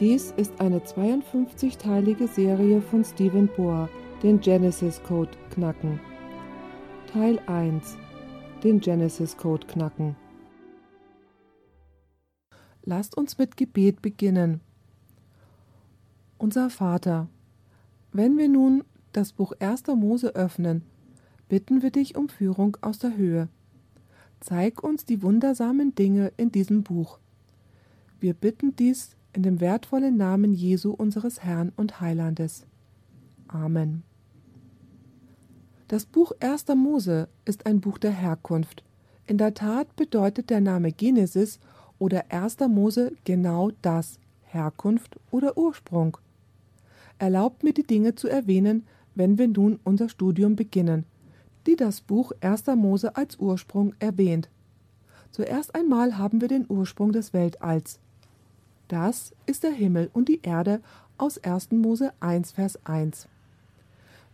Dies ist eine 52-teilige Serie von Stephen Bohr, den Genesis Code knacken. Teil 1 Den Genesis Code knacken. Lasst uns mit Gebet beginnen. Unser Vater, wenn wir nun das Buch 1. Mose öffnen, bitten wir dich um Führung aus der Höhe. Zeig uns die wundersamen Dinge in diesem Buch. Wir bitten dies in dem wertvollen Namen Jesu unseres Herrn und Heilandes. Amen. Das Buch 1. Mose ist ein Buch der Herkunft. In der Tat bedeutet der Name Genesis oder 1. Mose genau das, Herkunft oder Ursprung. Erlaubt mir die Dinge zu erwähnen, wenn wir nun unser Studium beginnen, die das Buch 1. Mose als Ursprung erwähnt. Zuerst einmal haben wir den Ursprung des Weltalls. Das ist der Himmel und die Erde aus 1. Mose 1, Vers 1.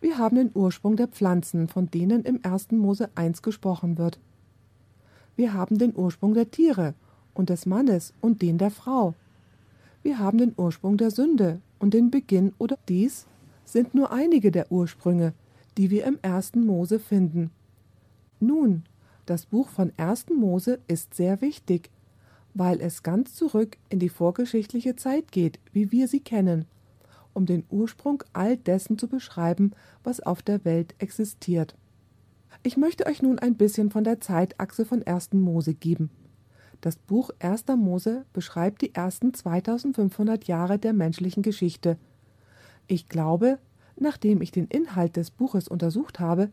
Wir haben den Ursprung der Pflanzen, von denen im 1. Mose 1 gesprochen wird. Wir haben den Ursprung der Tiere und des Mannes und den der Frau. Wir haben den Ursprung der Sünde und den Beginn oder dies sind nur einige der Ursprünge, die wir im 1. Mose finden. Nun, das Buch von 1. Mose ist sehr wichtig, weil es ganz zurück in die vorgeschichtliche Zeit geht, wie wir sie kennen, um den Ursprung all dessen zu beschreiben, was auf der Welt existiert. Ich möchte euch nun ein bisschen von der Zeitachse von 1. Mose geben. Das Buch 1. Mose beschreibt die ersten 2500 Jahre der menschlichen Geschichte. Ich glaube, nachdem ich den Inhalt des Buches untersucht habe,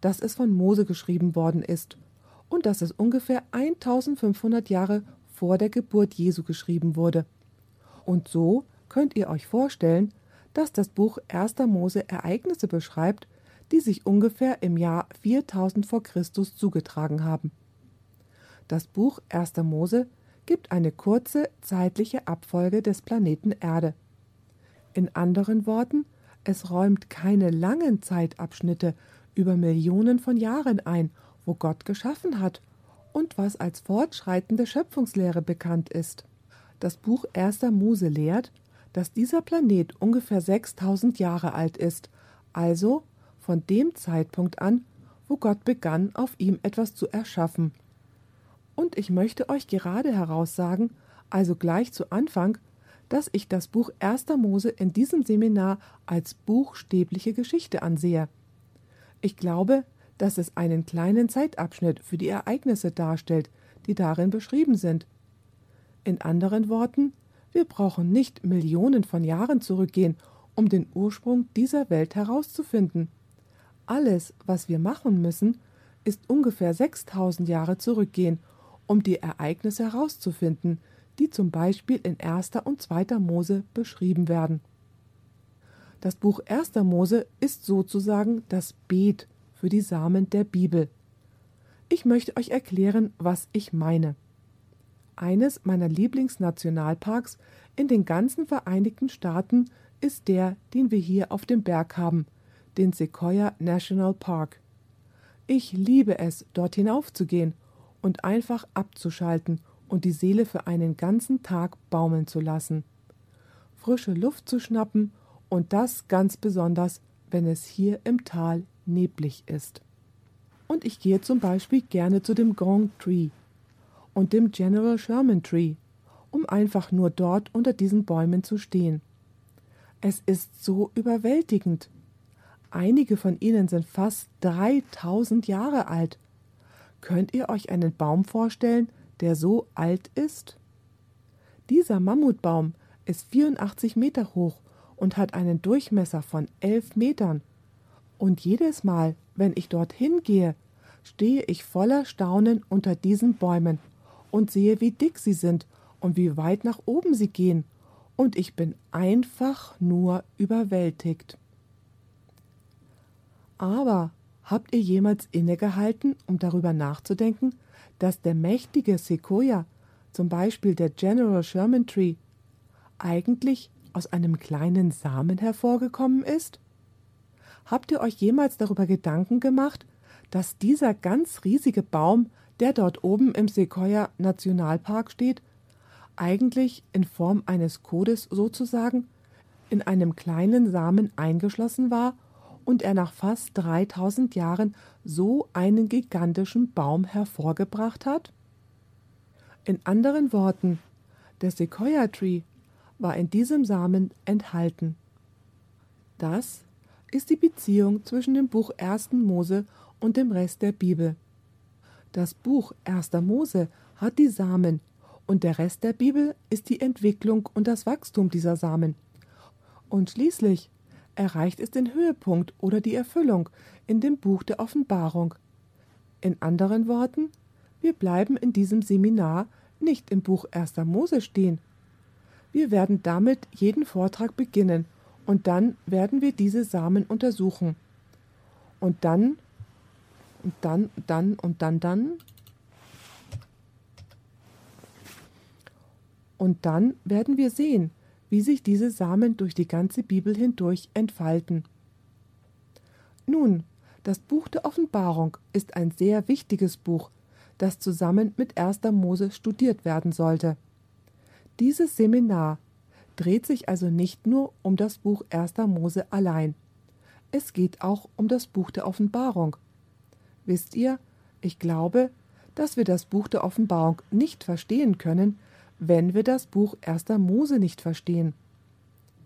dass es von Mose geschrieben worden ist und dass es ungefähr 1500 Jahre vor der Geburt Jesu geschrieben wurde. Und so könnt ihr euch vorstellen, dass das Buch 1. Mose Ereignisse beschreibt, die sich ungefähr im Jahr 4000 vor Christus zugetragen haben. Das Buch 1. Mose gibt eine kurze zeitliche Abfolge des Planeten Erde. In anderen Worten, es räumt keine langen Zeitabschnitte über Millionen von Jahren ein, wo Gott geschaffen hat und was als fortschreitende Schöpfungslehre bekannt ist. Das Buch 1. Mose lehrt, dass dieser Planet ungefähr 6000 Jahre alt ist, also von dem Zeitpunkt an, wo Gott begann, auf ihm etwas zu erschaffen. Und ich möchte euch gerade heraussagen, also gleich zu Anfang, dass ich das Buch 1. Mose in diesem Seminar als buchstäbliche Geschichte ansehe. Ich glaube, dass es einen kleinen Zeitabschnitt für die Ereignisse darstellt, die darin beschrieben sind. In anderen Worten, wir brauchen nicht Millionen von Jahren zurückgehen, um den Ursprung dieser Welt herauszufinden. Alles, was wir machen müssen, ist ungefähr 6000 Jahre zurückgehen, um die Ereignisse herauszufinden, die zum Beispiel in 1. und 2. Mose beschrieben werden. Das Buch 1. Mose ist sozusagen das Beet für die Samen der Bibel. Ich möchte euch erklären, was ich meine. Eines meiner Lieblingsnationalparks in den ganzen Vereinigten Staaten ist der, den wir hier auf dem Berg haben, den Sequoia National Park. Ich liebe es, dort hinaufzugehen und einfach abzuschalten und die Seele für einen ganzen Tag baumeln zu lassen. Frische Luft zu schnappen und das ganz besonders, wenn es hier im Tal neblig ist. Und ich gehe zum Beispiel gerne zu dem Gong Tree und dem General Sherman Tree, um einfach nur dort unter diesen Bäumen zu stehen. Es ist so überwältigend. Einige von ihnen sind fast 3000 Jahre alt. Könnt ihr euch einen Baum vorstellen, der so alt ist? Dieser Mammutbaum ist 84 Meter hoch und hat einen Durchmesser von 11 Metern und jedes Mal, wenn ich dorthin gehe, stehe ich voller Staunen unter diesen Bäumen und sehe, wie dick sie sind und wie weit nach oben sie gehen, und ich bin einfach nur überwältigt. Aber habt ihr jemals innegehalten, um darüber nachzudenken, dass der mächtige Sequoia, zum Beispiel der General Sherman Tree, eigentlich aus einem kleinen Samen hervorgekommen ist? Habt ihr euch jemals darüber Gedanken gemacht, dass dieser ganz riesige Baum, der dort oben im Sequoia Nationalpark steht, eigentlich in Form eines Codes sozusagen, in einem kleinen Samen eingeschlossen war und er nach fast 3000 Jahren so einen gigantischen Baum hervorgebracht hat? In anderen Worten, der Sequoia Tree war in diesem Samen enthalten. Das ist die Beziehung zwischen dem Buch 1. Mose und dem Rest der Bibel. Das Buch 1. Mose hat die Samen und der Rest der Bibel ist die Entwicklung und das Wachstum dieser Samen. Und schließlich erreicht es den Höhepunkt oder die Erfüllung in dem Buch der Offenbarung. In anderen Worten, wir bleiben in diesem Seminar nicht im Buch 1. Mose stehen. Wir werden damit jeden Vortrag beginnen und dann werden wir diese Samen untersuchen. Und dann, und dann, dann und dann, dann. Und dann werden wir sehen, wie sich diese Samen durch die ganze Bibel hindurch entfalten. Nun, das Buch der Offenbarung ist ein sehr wichtiges Buch, das zusammen mit 1. Mose studiert werden sollte. Dieses Seminar dreht sich also nicht nur um das Buch 1. Mose allein. Es geht auch um das Buch der Offenbarung. Wisst ihr, ich glaube, dass wir das Buch der Offenbarung nicht verstehen können, wenn wir das Buch 1. Mose nicht verstehen.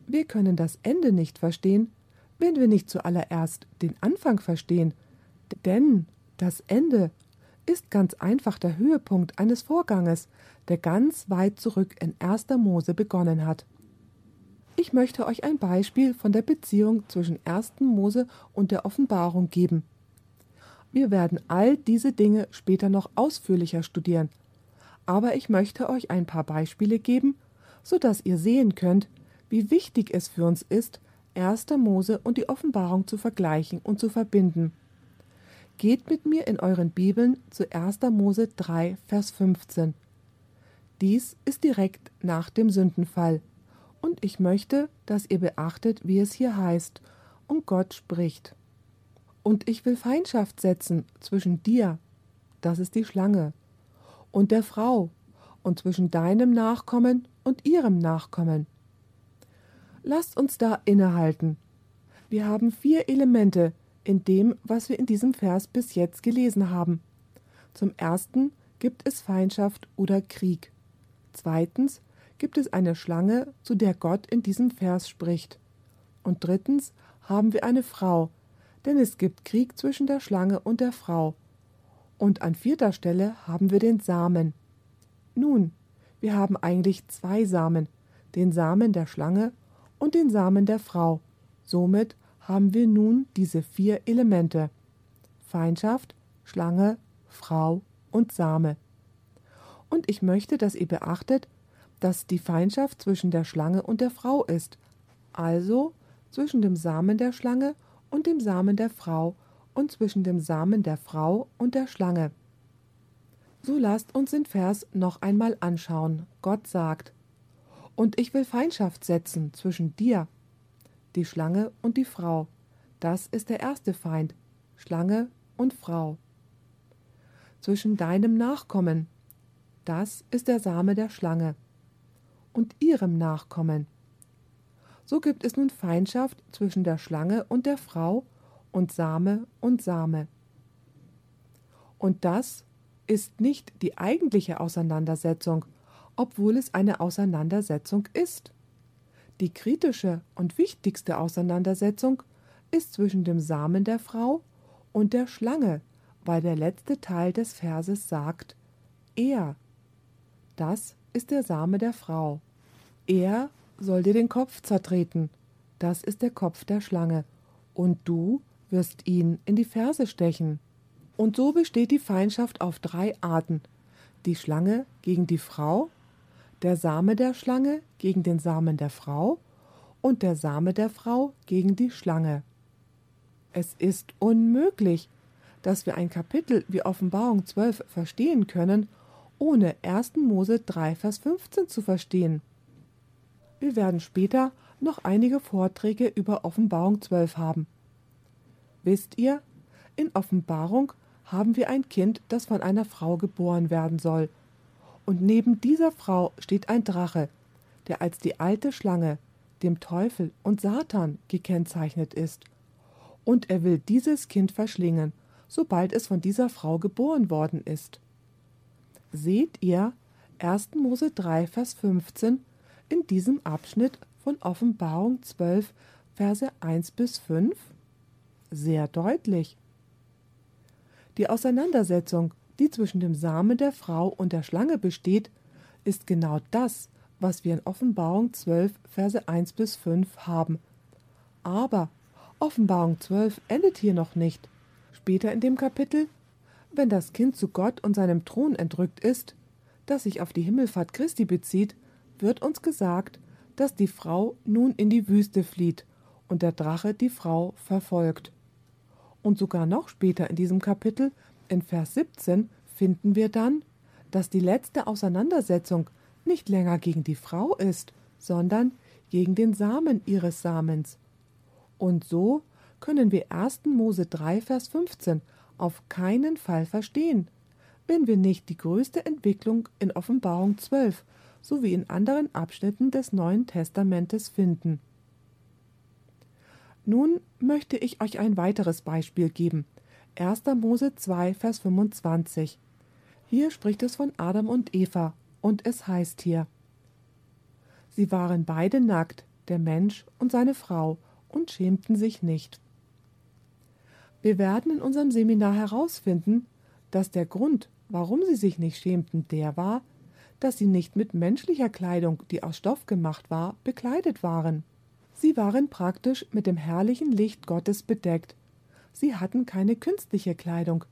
Wir können das Ende nicht verstehen, wenn wir nicht zuallererst den Anfang verstehen. Denn das Ende ist ganz einfach der Höhepunkt eines Vorganges, der ganz weit zurück in 1. Mose begonnen hat. Ich möchte euch ein Beispiel von der Beziehung zwischen 1. Mose und der Offenbarung geben. Wir werden all diese Dinge später noch ausführlicher studieren, aber ich möchte euch ein paar Beispiele geben, so dass ihr sehen könnt, wie wichtig es für uns ist, 1. Mose und die Offenbarung zu vergleichen und zu verbinden. Geht mit mir in euren Bibeln zu 1. Mose 3, Vers 15. Dies ist direkt nach dem Sündenfall. Und ich möchte, dass ihr beachtet, wie es hier heißt. Und Gott spricht. Und ich will Feindschaft setzen zwischen dir, das ist die Schlange, und der Frau und zwischen deinem Nachkommen und ihrem Nachkommen. Lasst uns da innehalten. Wir haben vier Elemente in dem, was wir in diesem Vers bis jetzt gelesen haben. Zum ersten gibt es Feindschaft oder Krieg. Zweitens gibt es eine Schlange, zu der Gott in diesem Vers spricht. Und drittens haben wir eine Frau, denn es gibt Krieg zwischen der Schlange und der Frau. Und an vierter Stelle haben wir den Samen. Nun, wir haben eigentlich zwei Samen, den Samen der Schlange und den Samen der Frau. Somit haben wir nun diese vier Elemente Feindschaft, Schlange, Frau und Same. Und ich möchte, dass ihr beachtet, dass die Feindschaft zwischen der Schlange und der Frau ist, also zwischen dem Samen der Schlange und dem Samen der Frau und zwischen dem Samen der Frau und der Schlange. So lasst uns den Vers noch einmal anschauen. Gott sagt, Und ich will Feindschaft setzen zwischen dir, die Schlange und die Frau. Das ist der erste Feind, Schlange und Frau. Zwischen deinem Nachkommen, das ist der Same der Schlange, und ihrem Nachkommen. So gibt es nun Feindschaft zwischen der Schlange und der Frau und Same und Same. Und das ist nicht die eigentliche Auseinandersetzung, obwohl es eine Auseinandersetzung ist. Die kritische und wichtigste Auseinandersetzung ist zwischen dem Samen der Frau und der Schlange, weil der letzte Teil des Verses sagt, er. Das ist der Same der Frau. Er soll dir den Kopf zertreten. Das ist der Kopf der Schlange. Und du wirst ihn in die Ferse stechen. Und so besteht die Feindschaft auf drei Arten. Die Schlange gegen die Frau, der Same der Schlange gegen den Samen der Frau und der Same der Frau gegen die Schlange. Es ist unmöglich, dass wir ein Kapitel wie Offenbarung 12 verstehen können, ohne 1. Mose 3, Vers 15 zu verstehen. Wir werden später noch einige Vorträge über Offenbarung 12 haben. Wisst ihr, in Offenbarung haben wir ein Kind, das von einer Frau geboren werden soll. Und neben dieser Frau steht ein Drache, der als die alte Schlange, dem Teufel und Satan gekennzeichnet ist. Und er will dieses Kind verschlingen, sobald es von dieser Frau geboren worden ist. Seht ihr 1. Mose 3, Vers 15 in diesem Abschnitt von Offenbarung 12, Verse 1 bis 5? Sehr deutlich. Die Auseinandersetzung, die zwischen dem Samen der Frau und der Schlange besteht, ist genau das, was wir in Offenbarung 12, Verse 1 bis 5 haben. Aber Offenbarung 12 endet hier noch nicht. Später in dem Kapitel, wenn das Kind zu Gott und seinem Thron entrückt ist, das sich auf die Himmelfahrt Christi bezieht, wird uns gesagt, dass die Frau nun in die Wüste flieht und der Drache die Frau verfolgt. Und sogar noch später in diesem Kapitel, in Vers 17, finden wir dann, dass die letzte Auseinandersetzung nicht länger gegen die Frau ist, sondern gegen den Samen ihres Samens. Und so können wir 1. Mose 3, Vers 15 auf keinen Fall verstehen, wenn wir nicht die größte Entwicklung in Offenbarung 12 sowie in anderen Abschnitten des Neuen Testamentes finden. Nun möchte ich euch ein weiteres Beispiel geben. 1. Mose 2, Vers 25. Hier spricht es von Adam und Eva, und es heißt hier: Sie waren beide nackt, der Mensch und seine Frau, und schämten sich nicht. Wir werden in unserem Seminar herausfinden, dass der Grund, warum sie sich nicht schämten, der war, dass sie nicht mit menschlicher Kleidung, die aus Stoff gemacht war, bekleidet waren. Sie waren praktisch mit dem herrlichen Licht Gottes bedeckt. Sie hatten keine künstliche Kleidung.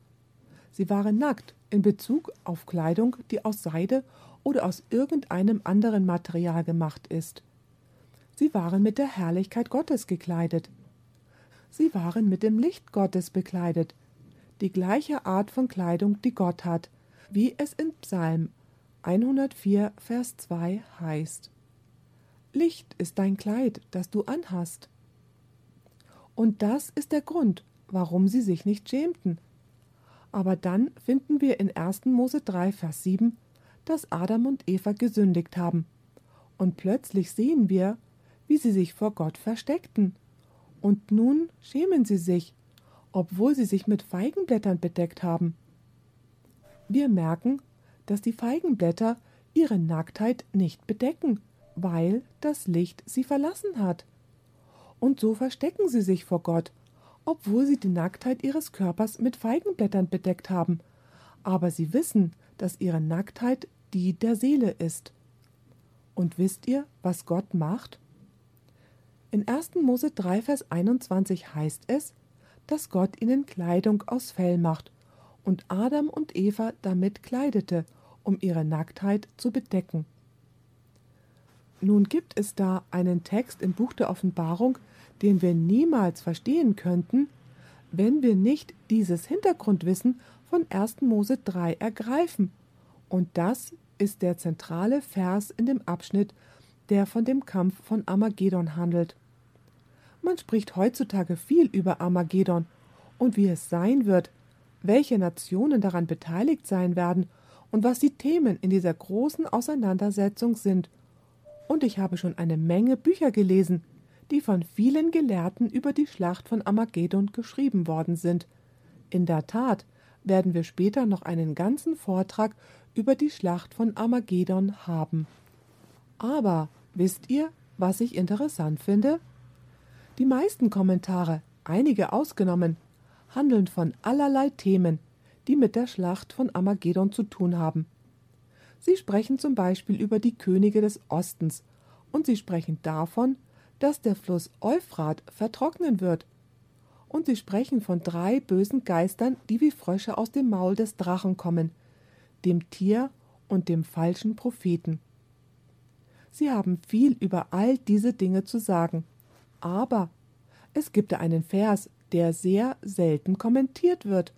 Sie waren nackt in Bezug auf Kleidung, die aus Seide oder aus irgendeinem anderen Material gemacht ist. Sie waren mit der Herrlichkeit Gottes gekleidet. Sie waren mit dem Licht Gottes bekleidet, die gleiche Art von Kleidung, die Gott hat, wie es in Psalm 104, Vers 2 heißt. Licht ist dein Kleid, das du anhast. Und das ist der Grund, warum sie sich nicht schämten. Aber dann finden wir in 1. Mose 3, Vers 7, dass Adam und Eva gesündigt haben. Und plötzlich sehen wir, wie sie sich vor Gott versteckten. Und nun schämen sie sich, obwohl sie sich mit Feigenblättern bedeckt haben. Wir merken, dass die Feigenblätter ihre Nacktheit nicht bedecken, weil das Licht sie verlassen hat. Und so verstecken sie sich vor Gott, obwohl sie die Nacktheit ihres Körpers mit Feigenblättern bedeckt haben, aber sie wissen, dass ihre Nacktheit die der Seele ist. Und wisst ihr, was Gott macht? In 1. Mose 3, Vers 21 heißt es, dass Gott ihnen Kleidung aus Fell macht und Adam und Eva damit kleidete, um ihre Nacktheit zu bedecken. Nun gibt es da einen Text im Buch der Offenbarung, den wir niemals verstehen könnten, wenn wir nicht dieses Hintergrundwissen von 1. Mose 3 ergreifen. Und das ist der zentrale Vers in dem Abschnitt, der von dem Kampf von Armageddon handelt. Man spricht heutzutage viel über Armageddon und wie es sein wird, welche Nationen daran beteiligt sein werden und was die Themen in dieser großen Auseinandersetzung sind. Und ich habe schon eine Menge Bücher gelesen, die von vielen Gelehrten über die Schlacht von Armageddon geschrieben worden sind. In der Tat werden wir später noch einen ganzen Vortrag über die Schlacht von Armageddon haben. Aber wisst ihr, was ich interessant finde? Die meisten Kommentare, einige ausgenommen, handeln von allerlei Themen, die mit der Schlacht von Armageddon zu tun haben. Sie sprechen zum Beispiel über die Könige des Ostens und sie sprechen davon, dass der Fluss Euphrat vertrocknen wird. Und sie sprechen von drei bösen Geistern, die wie Frösche aus dem Maul des Drachen kommen, dem Tier und dem falschen Propheten. Sie haben viel über all diese Dinge zu sagen, aber es gibt einen Vers, der sehr selten kommentiert wird,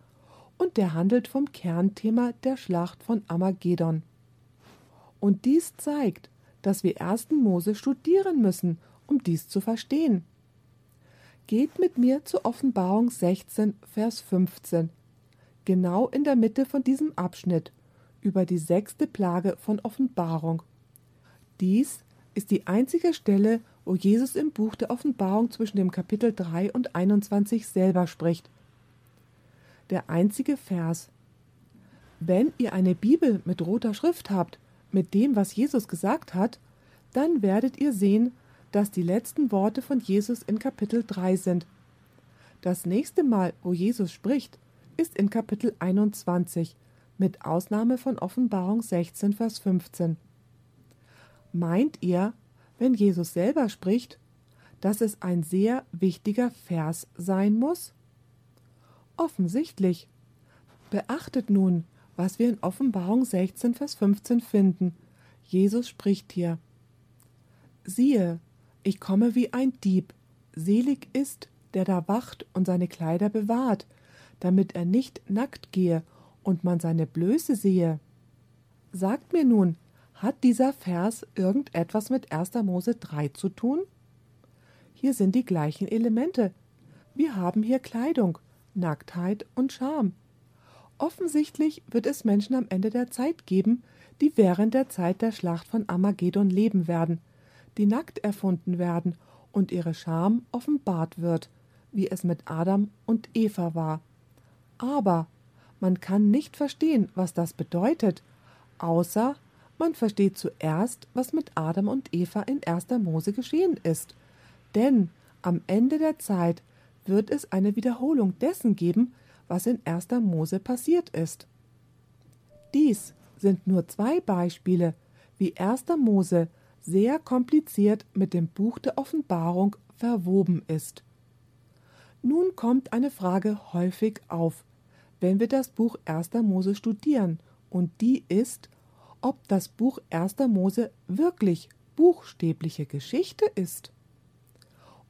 und der handelt vom Kernthema der Schlacht von Armageddon. Und dies zeigt, dass wir 1. Mose studieren müssen, um dies zu verstehen. Geht mit mir zur Offenbarung 16, Vers 15, genau in der Mitte von diesem Abschnitt, über die sechste Plage von Offenbarung. Dies ist die einzige Stelle, wo Jesus im Buch der Offenbarung zwischen dem Kapitel 3 und 21 selber spricht. Der einzige Vers. Wenn ihr eine Bibel mit roter Schrift habt, mit dem, was Jesus gesagt hat, dann werdet ihr sehen, dass die letzten Worte von Jesus in Kapitel 3 sind. Das nächste Mal, wo Jesus spricht, ist in Kapitel 21, mit Ausnahme von Offenbarung 16, Vers 15. Meint ihr, wenn Jesus selber spricht, dass es ein sehr wichtiger Vers sein muss? Offensichtlich. Beachtet nun, was wir in Offenbarung 16, Vers 15 finden. Jesus spricht hier. Siehe, ich komme wie ein Dieb. Selig ist, der da wacht und seine Kleider bewahrt, damit er nicht nackt gehe und man seine Blöße sehe. Sagt mir nun, hat dieser Vers irgendetwas mit 1. Mose 3 zu tun? Hier sind die gleichen Elemente. Wir haben hier Kleidung, Nacktheit und Scham. Offensichtlich wird es Menschen am Ende der Zeit geben, die während der Zeit der Schlacht von Armageddon leben werden, die nackt erfunden werden und ihre Scham offenbart wird, wie es mit Adam und Eva war. Aber man kann nicht verstehen, was das bedeutet, außer man versteht zuerst, was mit Adam und Eva in 1. Mose geschehen ist. Denn am Ende der Zeit wird es eine Wiederholung dessen geben, was in 1. Mose passiert ist. Dies sind nur zwei Beispiele, wie 1. Mose sehr kompliziert mit dem Buch der Offenbarung verwoben ist. Nun kommt eine Frage häufig auf, wenn wir das Buch 1. Mose studieren, und die ist, ob das Buch 1. Mose wirklich buchstäbliche Geschichte ist.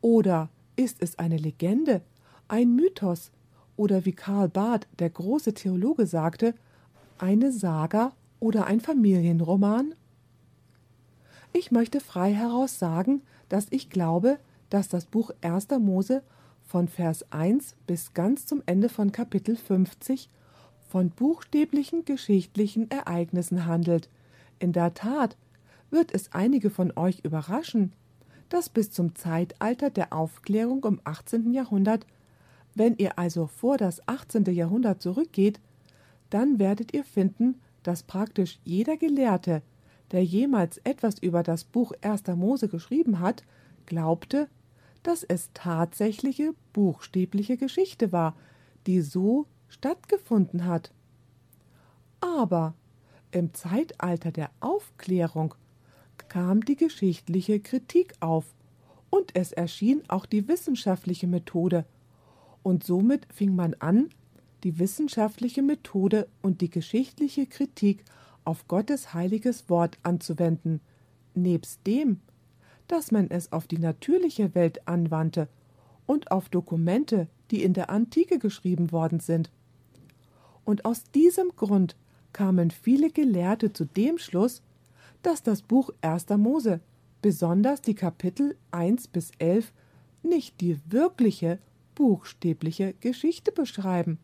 Oder ist es eine Legende, ein Mythos oder wie Karl Barth, der große Theologe, sagte, eine Saga oder ein Familienroman? Ich möchte frei heraus sagen, dass ich glaube, dass das Buch 1. Mose von Vers 1 bis ganz zum Ende von Kapitel 50 von buchstäblichen geschichtlichen Ereignissen handelt. In der Tat wird es einige von euch überraschen, dass bis zum Zeitalter der Aufklärung im 18. Jahrhundert, wenn ihr also vor das 18. Jahrhundert zurückgeht, dann werdet ihr finden, dass praktisch jeder Gelehrte, der jemals etwas über das Buch 1. Mose geschrieben hat, glaubte, dass es tatsächliche buchstäbliche Geschichte war, die so stattgefunden hat. Aber im Zeitalter der Aufklärung kam die geschichtliche Kritik auf und es erschien auch die wissenschaftliche Methode, und somit fing man an, die wissenschaftliche Methode und die geschichtliche Kritik auf Gottes heiliges Wort anzuwenden, nebst dem, dass man es auf die natürliche Welt anwandte und auf Dokumente, die in der Antike geschrieben worden sind. Und aus diesem Grund kamen viele Gelehrte zu dem Schluss, dass das Buch 1. Mose, besonders die Kapitel 1 bis 11, nicht die wirkliche, buchstäbliche Geschichte beschreiben.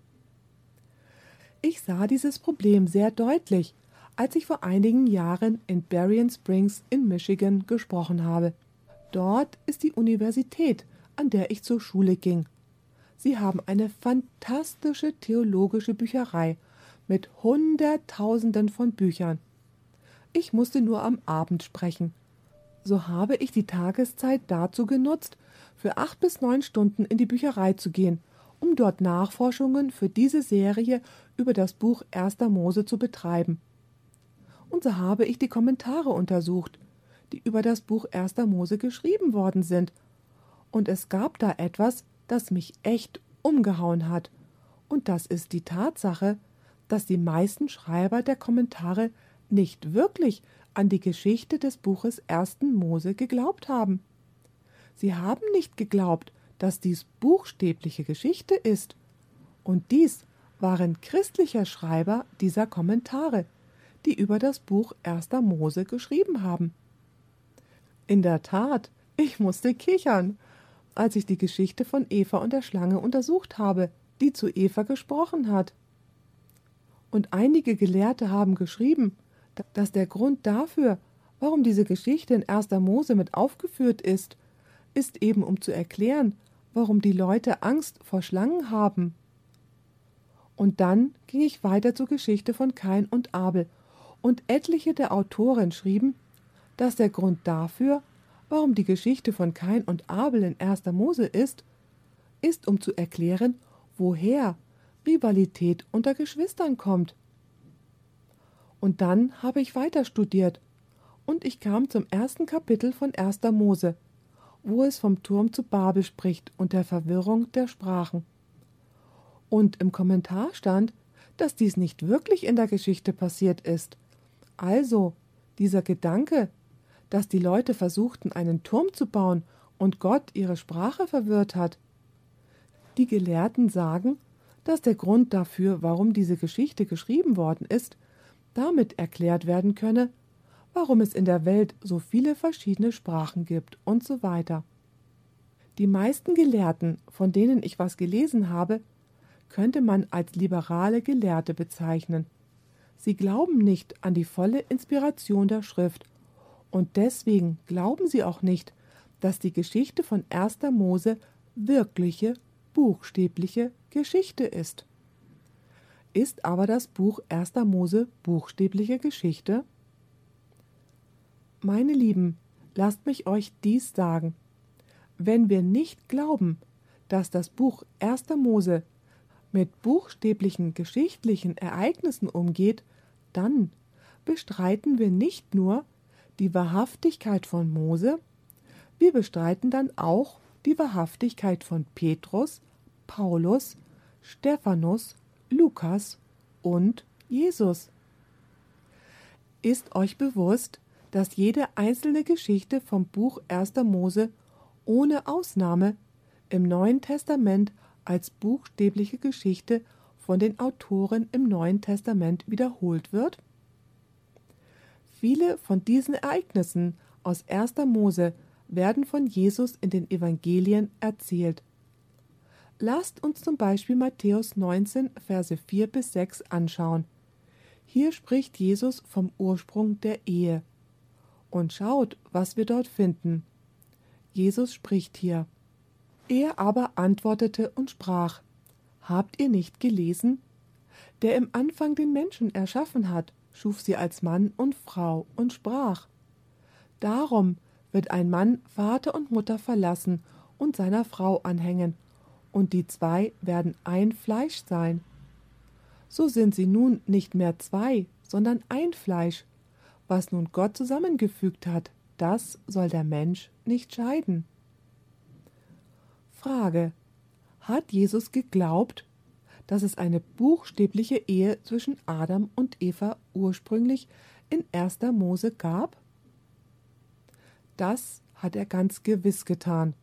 Ich sah dieses Problem sehr deutlich, als ich vor einigen Jahren in Berrien Springs in Michigan gesprochen habe. Dort ist die Universität, an der ich zur Schule ging. Sie haben eine fantastische theologische Bücherei mit Hunderttausenden von Büchern. Ich musste nur am Abend sprechen. So habe ich die Tageszeit dazu genutzt, für acht bis neun Stunden in die Bücherei zu gehen, um dort Nachforschungen für diese Serie über das Buch Erster Mose zu betreiben und so habe ich die Kommentare untersucht, die über das Buch Erster Mose geschrieben worden sind. Und es gab da etwas, das mich echt umgehauen hat. Und das ist die Tatsache, dass die meisten Schreiber der Kommentare nicht wirklich an die Geschichte des Buches Ersten Mose geglaubt haben. Sie haben nicht geglaubt, dass dies buchstäbliche Geschichte ist. Und dies waren christliche Schreiber dieser Kommentare, die über das Buch Erster Mose geschrieben haben. In der Tat, ich musste kichern, als ich die Geschichte von Eva und der Schlange untersucht habe, die zu Eva gesprochen hat. Und einige Gelehrte haben geschrieben, dass der Grund dafür, warum diese Geschichte in 1. Mose mit aufgeführt ist, ist eben um zu erklären, warum die Leute Angst vor Schlangen haben. Und dann ging ich weiter zur Geschichte von Kain und Abel, und etliche der Autoren schrieben, dass der Grund dafür, warum die Geschichte von Kain und Abel in 1. Mose ist, ist um zu erklären, woher Rivalität unter Geschwistern kommt. Und dann habe ich weiter studiert und ich kam zum ersten Kapitel von 1. Mose, wo es vom Turm zu Babel spricht und der Verwirrung der Sprachen. Und im Kommentar stand, dass dies nicht wirklich in der Geschichte passiert ist. Also, dieser Gedanke, dass die Leute versuchten, einen Turm zu bauen und Gott ihre Sprache verwirrt hat. Die Gelehrten sagen, dass der Grund dafür, warum diese Geschichte geschrieben worden ist, damit erklärt werden könne, warum es in der Welt so viele verschiedene Sprachen gibt und so weiter. Die meisten Gelehrten, von denen ich was gelesen habe, könnte man als liberale Gelehrte bezeichnen. Sie glauben nicht an die volle Inspiration der Schrift, und deswegen glauben sie auch nicht, dass die Geschichte von 1. Mose wirkliche, buchstäbliche Geschichte ist. Ist aber das Buch 1. Mose buchstäbliche Geschichte? Meine Lieben, lasst mich euch dies sagen. Wenn wir nicht glauben, dass das Buch 1. Mose mit buchstäblichen geschichtlichen Ereignissen umgeht, dann bestreiten wir nicht nur die Wahrhaftigkeit von Mose, wir bestreiten dann auch die Wahrhaftigkeit von Petrus, Paulus, Stephanus, Lukas und Jesus. Ist euch bewusst, dass jede einzelne Geschichte vom Buch 1. Mose ohne Ausnahme im Neuen Testament als buchstäbliche Geschichte von den Autoren im Neuen Testament wiederholt wird? Viele von diesen Ereignissen aus 1. Mose werden von Jesus in den Evangelien erzählt. Lasst uns zum Beispiel Matthäus 19, Verse 4 bis 6 anschauen. Hier spricht Jesus vom Ursprung der Ehe. Und schaut, was wir dort finden. Jesus spricht hier. Er aber antwortete und sprach: Habt ihr nicht gelesen? Der im Anfang den Menschen erschaffen hat, schuf sie als Mann und Frau und sprach: Darum wird ein Mann Vater und Mutter verlassen und seiner Frau anhängen, und die zwei werden ein Fleisch sein. So sind sie nun nicht mehr zwei, sondern ein Fleisch. Was nun Gott zusammengefügt hat, das soll der Mensch nicht scheiden. Frage. Hat Jesus geglaubt, dass es eine buchstäbliche Ehe zwischen Adam und Eva ursprünglich in 1. Mose gab? Das hat er ganz gewiss getan.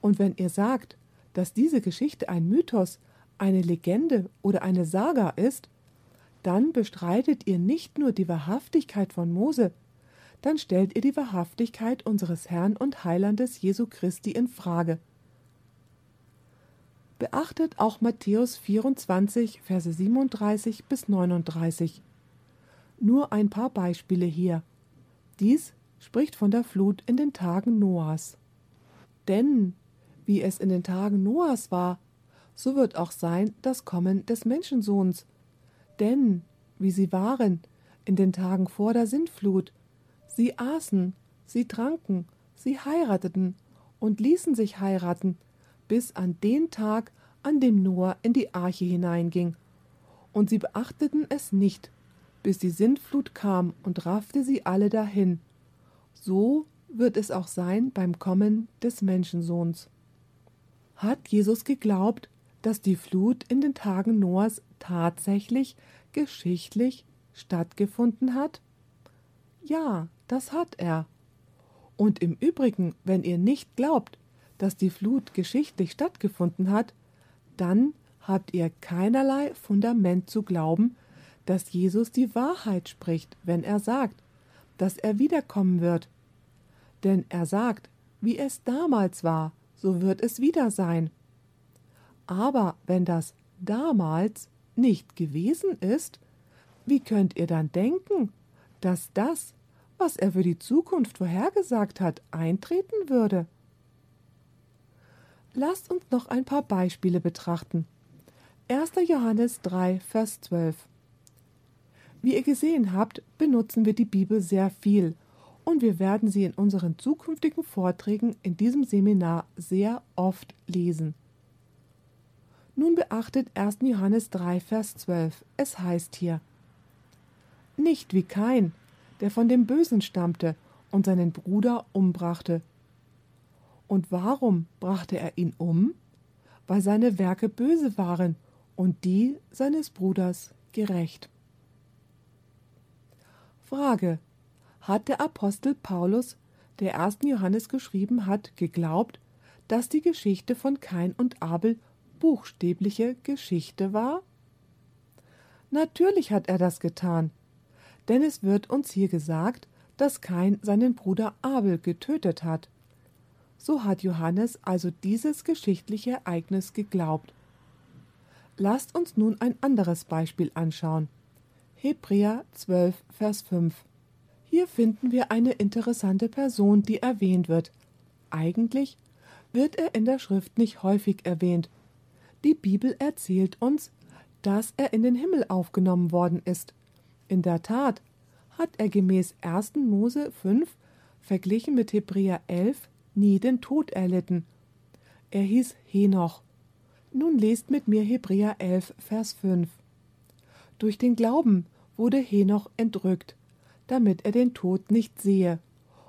Und wenn ihr sagt, dass diese Geschichte ein Mythos, eine Legende oder eine Saga ist, dann bestreitet ihr nicht nur die Wahrhaftigkeit von Mose, dann stellt ihr die Wahrhaftigkeit unseres Herrn und Heilandes Jesu Christi in Frage beachtet auch Matthäus 24, Verse 37 bis 39. Nur ein paar Beispiele hier. Dies spricht von der Flut in den Tagen Noahs. Denn, wie es in den Tagen Noahs war, so wird auch sein das Kommen des Menschensohns. Denn, wie sie waren in den Tagen vor der Sintflut, sie aßen, sie tranken, sie heirateten und ließen sich heiraten, bis an den Tag, an dem Noah in die Arche hineinging. Und sie beachteten es nicht, bis die Sintflut kam und raffte sie alle dahin. So wird es auch sein beim Kommen des Menschensohns. Hat Jesus geglaubt, dass die Flut in den Tagen Noahs tatsächlich geschichtlich stattgefunden hat? Ja, das hat er. Und im Übrigen, wenn ihr nicht glaubt, dass die Flut geschichtlich stattgefunden hat, dann habt ihr keinerlei Fundament zu glauben, dass Jesus die Wahrheit spricht, wenn er sagt, dass er wiederkommen wird. Denn er sagt, wie es damals war, so wird es wieder sein. Aber wenn das damals nicht gewesen ist, wie könnt ihr dann denken, dass das, was er für die Zukunft vorhergesagt hat, eintreten würde? Lasst uns noch ein paar Beispiele betrachten. 1. Johannes 3, Vers 12. Wie ihr gesehen habt, benutzen wir die Bibel sehr viel und wir werden sie in unseren zukünftigen Vorträgen in diesem Seminar sehr oft lesen. Nun beachtet 1. Johannes 3, Vers 12. Es heißt hier: Nicht wie Kain, der von dem Bösen stammte und seinen Bruder umbrachte. Und warum brachte er ihn um? Weil seine Werke böse waren und die seines Bruders gerecht. Frage: Hat der Apostel Paulus, der ersten Johannes geschrieben hat, geglaubt, dass die Geschichte von Kain und Abel buchstäbliche Geschichte war? Natürlich hat er das getan, denn es wird uns hier gesagt, dass Kain seinen Bruder Abel getötet hat. So hat Johannes also dieses geschichtliche Ereignis geglaubt. Lasst uns nun ein anderes Beispiel anschauen. Hebräer 12, Vers 5. Hier finden wir eine interessante Person, die erwähnt wird. Eigentlich wird er in der Schrift nicht häufig erwähnt, die Bibel erzählt uns, dass er in den Himmel aufgenommen worden ist. In der Tat hat er gemäß 1. Mose 5 verglichen mit Hebräer 11 nie den Tod erlitten. Er hieß Henoch. Nun lest mit mir Hebräer 11, Vers 5. Durch den Glauben wurde Henoch entrückt, damit er den Tod nicht sehe,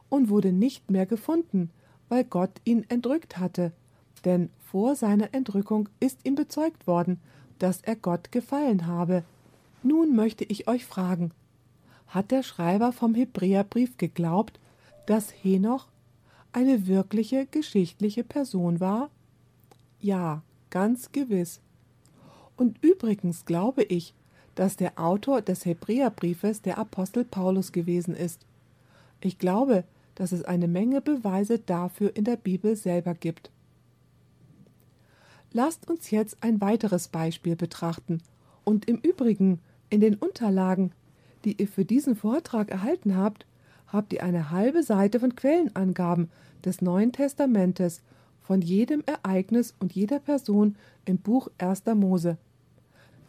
und wurde nicht mehr gefunden, weil Gott ihn entrückt hatte denn vor seiner Entrückung ist ihm bezeugt worden, dass er Gott gefallen habe. Nun möchte ich euch fragen, hat der Schreiber vom Hebräerbrief geglaubt, dass Henoch eine wirkliche geschichtliche Person war? Ja, ganz gewiss. Und übrigens glaube ich, dass der Autor des Hebräerbriefes der Apostel Paulus gewesen ist. Ich glaube, dass es eine Menge Beweise dafür in der Bibel selber gibt. Lasst uns jetzt ein weiteres Beispiel betrachten. Und im Übrigen, in den Unterlagen, die ihr für diesen Vortrag erhalten habt, habt ihr eine halbe Seite von Quellenangaben des Neuen Testamentes von jedem Ereignis und jeder Person im Buch 1. Mose.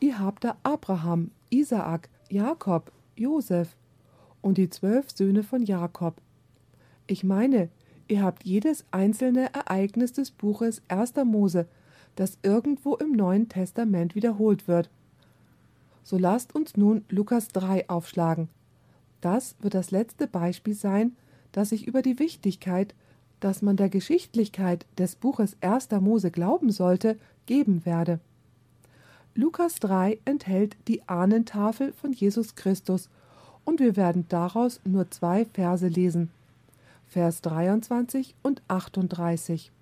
Ihr habt da Abraham, Isaak, Jakob, Josef und die zwölf Söhne von Jakob. Ich meine, ihr habt jedes einzelne Ereignis des Buches 1. Mose das irgendwo im Neuen Testament wiederholt wird. So lasst uns nun Lukas 3 aufschlagen. Das wird das letzte Beispiel sein, das ich über die Wichtigkeit, dass man der Geschichtlichkeit des Buches 1. Mose glauben sollte, geben werde. Lukas 3 enthält die Ahnentafel von Jesus Christus und wir werden daraus nur zwei Verse lesen. Vers 23 und 38.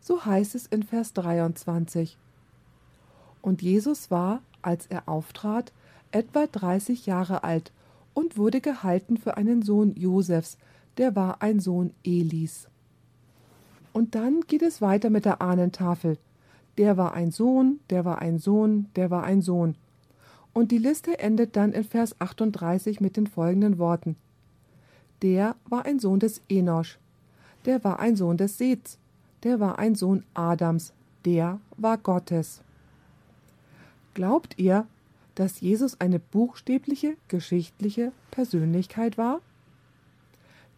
So heißt es in Vers 23. Und Jesus war, als er auftrat, etwa 30 Jahre alt und wurde gehalten für einen Sohn Josefs, der war ein Sohn Elis. Und dann geht es weiter mit der Ahnentafel. Der war ein Sohn, der war ein Sohn, der war ein Sohn. Und die Liste endet dann in Vers 38 mit den folgenden Worten. Der war ein Sohn des Enosch, der war ein Sohn des Seths, der war ein Sohn Adams, der war Gottes. Glaubt ihr, dass Jesus eine buchstäbliche, geschichtliche Persönlichkeit war?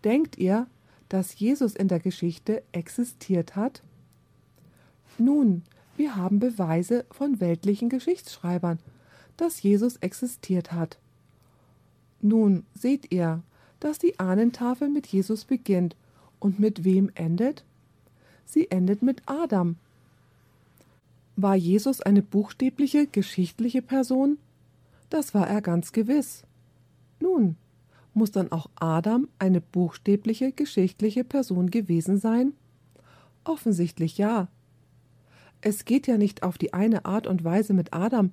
Denkt ihr, dass Jesus in der Geschichte existiert hat? Nun, wir haben Beweise von weltlichen Geschichtsschreibern, dass Jesus existiert hat. Nun seht ihr, dass die Ahnentafel mit Jesus beginnt und mit wem endet? Sie endet mit Adam. War Jesus eine buchstäbliche, geschichtliche Person? Das war er ganz gewiss. Nun, muss dann auch Adam eine buchstäbliche, geschichtliche Person gewesen sein? Offensichtlich ja. Es geht ja nicht auf die eine Art und Weise mit Adam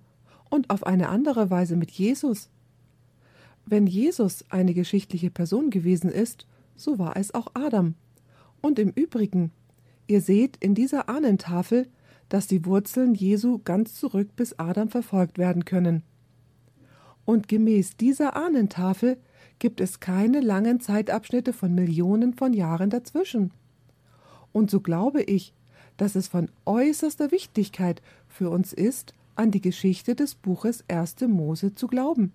und auf eine andere Weise mit Jesus. Wenn Jesus eine geschichtliche Person gewesen ist, so war es auch Adam. Und im Übrigen, Ihr seht in dieser Ahnentafel, dass die Wurzeln Jesu ganz zurück bis Adam verfolgt werden können. Und gemäß dieser Ahnentafel gibt es keine langen Zeitabschnitte von Millionen von Jahren dazwischen. Und so glaube ich, dass es von äußerster Wichtigkeit für uns ist, an die Geschichte des Buches 1. Mose zu glauben.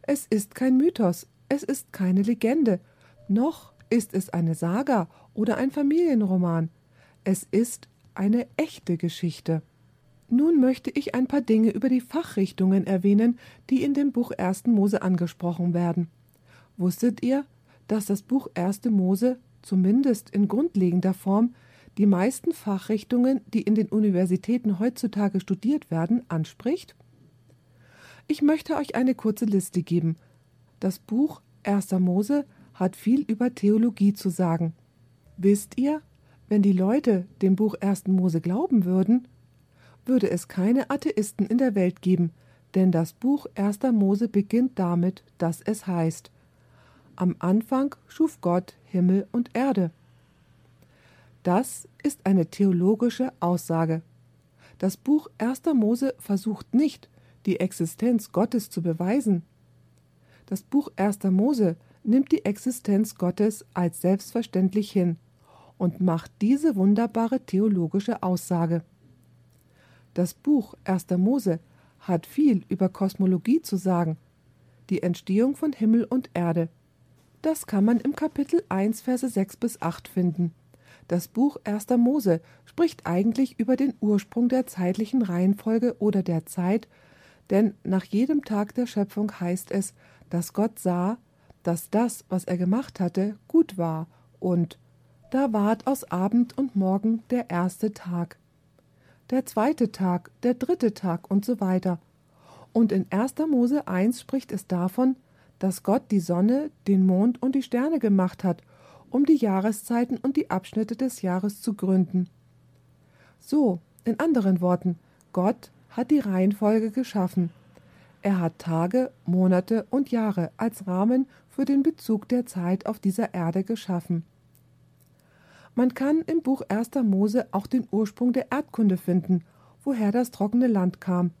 Es ist kein Mythos, es ist keine Legende, noch ist es eine Saga oder ein Familienroman. Es ist eine echte Geschichte. Nun möchte ich ein paar Dinge über die Fachrichtungen erwähnen, die in dem Buch 1. Mose angesprochen werden. Wusstet ihr, dass das Buch 1. Mose, zumindest in grundlegender Form, die meisten Fachrichtungen, die in den Universitäten heutzutage studiert werden, anspricht? Ich möchte euch eine kurze Liste geben. Das Buch 1. Mose hat viel über Theologie zu sagen. Wisst ihr, wenn die Leute dem Buch 1. Mose glauben würden, würde es keine Atheisten in der Welt geben, denn das Buch 1. Mose beginnt damit, dass es heißt: Am Anfang schuf Gott Himmel und Erde. Das ist eine theologische Aussage. Das Buch 1. Mose versucht nicht, die Existenz Gottes zu beweisen. Das Buch 1. Mose nimmt die Existenz Gottes als selbstverständlich hin und macht diese wunderbare theologische Aussage. Das Buch 1. Mose hat viel über Kosmologie zu sagen, die Entstehung von Himmel und Erde. Das kann man im Kapitel 1, Verse 6 bis 8 finden. Das Buch 1. Mose spricht eigentlich über den Ursprung der zeitlichen Reihenfolge oder der Zeit, denn nach jedem Tag der Schöpfung heißt es, dass Gott sah, dass das, was er gemacht hatte, gut war, und da ward aus Abend und Morgen der erste Tag, der zweite Tag, der dritte Tag und so weiter. Und in 1. Mose 1 spricht es davon, dass Gott die Sonne, den Mond und die Sterne gemacht hat, um die Jahreszeiten und die Abschnitte des Jahres zu gründen. So, in anderen Worten, Gott hat die Reihenfolge geschaffen. Er hat Tage, Monate und Jahre als Rahmen für den Bezug der Zeit auf dieser Erde geschaffen. Man kann im Buch 1. Mose auch den Ursprung der Erdkunde finden, woher das trockene Land kam.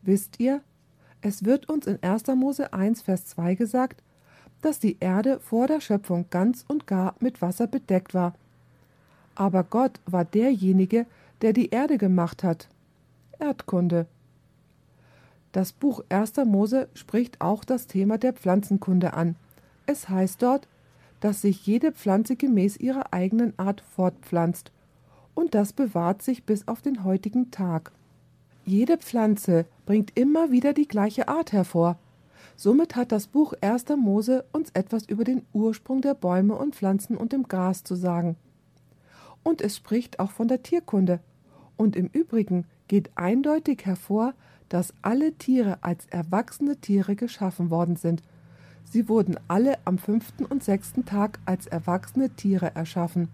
Wisst ihr, es wird uns in 1. Mose 1, Vers 2 gesagt, dass die Erde vor der Schöpfung ganz und gar mit Wasser bedeckt war. Aber Gott war derjenige, der die Erde gemacht hat. Erdkunde. Das Buch 1. Mose spricht auch das Thema der Pflanzenkunde an. Es heißt dort, dass sich jede Pflanze gemäß ihrer eigenen Art fortpflanzt, und das bewahrt sich bis auf den heutigen Tag. Jede Pflanze bringt immer wieder die gleiche Art hervor. Somit hat das Buch 1. Mose uns etwas über den Ursprung der Bäume und Pflanzen und dem Gras zu sagen. Und es spricht auch von der Tierkunde. Und im Übrigen geht eindeutig hervor, dass alle Tiere als erwachsene Tiere geschaffen worden sind – Sie wurden alle am fünften und sechsten Tag als erwachsene Tiere erschaffen.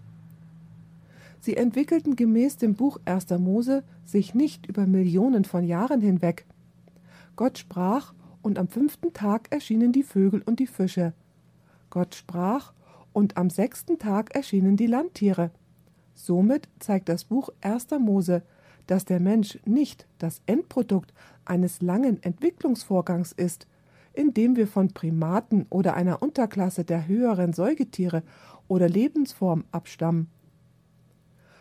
Sie entwickelten gemäß dem Buch 1. Mose sich nicht über Millionen von Jahren hinweg. Gott sprach, und am fünften Tag erschienen die Vögel und die Fische. Gott sprach, und am sechsten Tag erschienen die Landtiere. Somit zeigt das Buch 1. Mose, dass der Mensch nicht das Endprodukt eines langen Entwicklungsvorgangs ist, indem wir von Primaten oder einer Unterklasse der höheren Säugetiere oder Lebensform abstammen.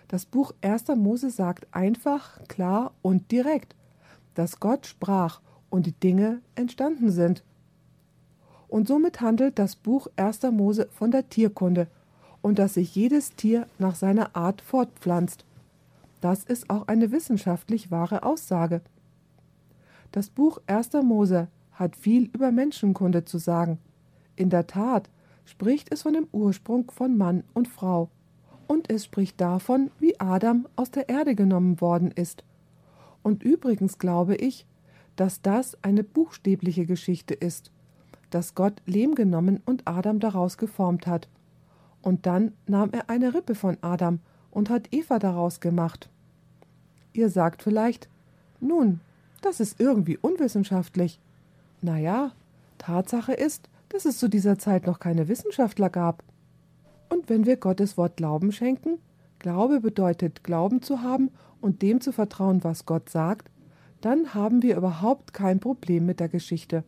Das Buch 1. Mose sagt einfach, klar und direkt, dass Gott sprach und die Dinge entstanden sind. Und somit handelt das Buch 1. Mose von der Tierkunde und dass sich jedes Tier nach seiner Art fortpflanzt. Das ist auch eine wissenschaftlich wahre Aussage. Das Buch 1. Mose hat viel über Menschenkunde zu sagen. In der Tat spricht es von dem Ursprung von Mann und Frau. Und es spricht davon, wie Adam aus der Erde genommen worden ist. Und übrigens glaube ich, dass das eine buchstäbliche Geschichte ist, dass Gott Lehm genommen und Adam daraus geformt hat. Und dann nahm er eine Rippe von Adam und hat Eva daraus gemacht. Ihr sagt vielleicht, nun, das ist irgendwie unwissenschaftlich. Naja, Tatsache ist, dass es zu dieser Zeit noch keine Wissenschaftler gab. Und wenn wir Gottes Wort Glauben schenken, Glaube bedeutet, Glauben zu haben und dem zu vertrauen, was Gott sagt, dann haben wir überhaupt kein Problem mit der Geschichte.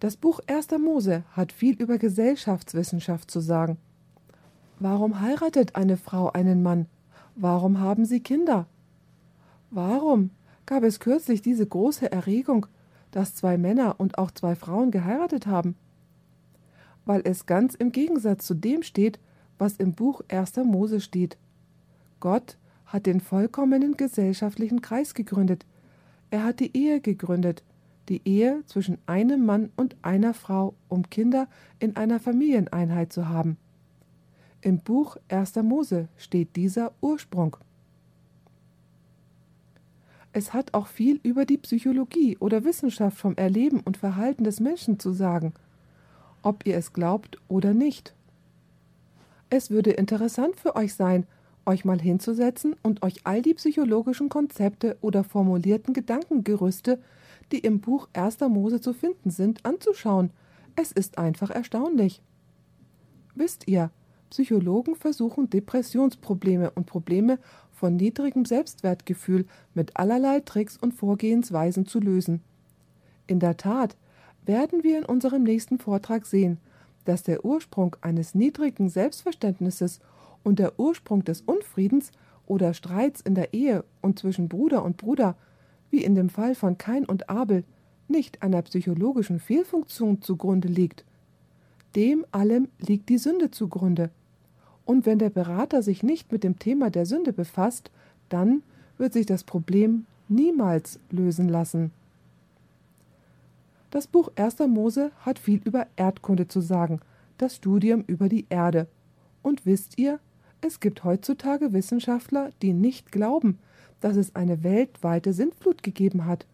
Das Buch 1. Mose hat viel über Gesellschaftswissenschaft zu sagen. Warum heiratet eine Frau einen Mann? Warum haben sie Kinder? Warum gab es kürzlich diese große Erregung, dass zwei Männer und auch zwei Frauen geheiratet haben? Weil es ganz im Gegensatz zu dem steht, was im Buch 1. Mose steht. Gott hat den vollkommenen gesellschaftlichen Kreis gegründet. Er hat die Ehe gegründet, die Ehe zwischen einem Mann und einer Frau, um Kinder in einer Familieneinheit zu haben. Im Buch 1. Mose steht dieser Ursprung. Es hat auch viel über die Psychologie oder Wissenschaft vom Erleben und Verhalten des Menschen zu sagen, ob ihr es glaubt oder nicht. Es würde interessant für euch sein, euch mal hinzusetzen und euch all die psychologischen Konzepte oder formulierten Gedankengerüste, die im Buch 1. Mose zu finden sind, anzuschauen. Es ist einfach erstaunlich. Wisst ihr, Psychologen versuchen Depressionsprobleme und Probleme von niedrigem Selbstwertgefühl mit allerlei Tricks und Vorgehensweisen zu lösen. In der Tat werden wir in unserem nächsten Vortrag sehen, dass der Ursprung eines niedrigen Selbstverständnisses und der Ursprung des Unfriedens oder Streits in der Ehe und zwischen Bruder und Bruder, wie in dem Fall von Kain und Abel, nicht einer psychologischen Fehlfunktion zugrunde liegt. Dem allem liegt die Sünde zugrunde. Und wenn der Berater sich nicht mit dem Thema der Sünde befasst, dann wird sich das Problem niemals lösen lassen. Das Buch 1. Mose hat viel über Erdkunde zu sagen, das Studium über die Erde. Und wisst ihr, es gibt heutzutage Wissenschaftler, die nicht glauben, dass es eine weltweite Sintflut gegeben hat.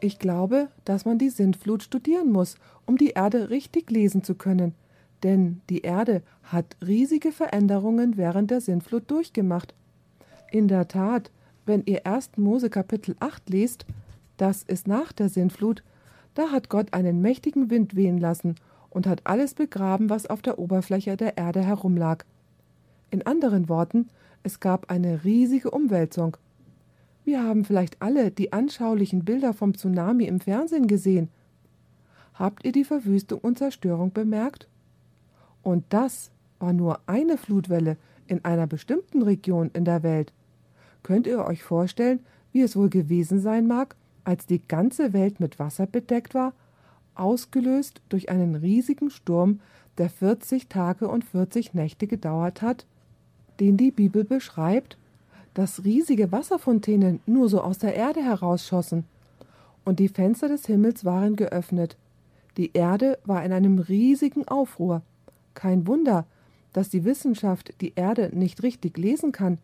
Ich glaube, dass man die Sintflut studieren muss, um die Erde richtig lesen zu können, denn die Erde hat riesige Veränderungen während der Sintflut durchgemacht. In der Tat, wenn ihr 1. Mose Kapitel 8 lest, das ist nach der Sintflut, da hat Gott einen mächtigen Wind wehen lassen und hat alles begraben, was auf der Oberfläche der Erde herumlag. In anderen Worten, es gab eine riesige Umwälzung. Wir haben vielleicht alle die anschaulichen Bilder vom Tsunami im Fernsehen gesehen. Habt ihr die Verwüstung und Zerstörung bemerkt? Und das war nur eine Flutwelle in einer bestimmten Region in der Welt. Könnt ihr euch vorstellen, wie es wohl gewesen sein mag, als die ganze Welt mit Wasser bedeckt war, ausgelöst durch einen riesigen Sturm, der 40 Tage und 40 Nächte gedauert hat? den die Bibel beschreibt, dass riesige Wasserfontänen nur so aus der Erde herausschossen, und die Fenster des Himmels waren geöffnet. Die Erde war in einem riesigen Aufruhr. Kein Wunder, dass die Wissenschaft die Erde nicht richtig lesen kann,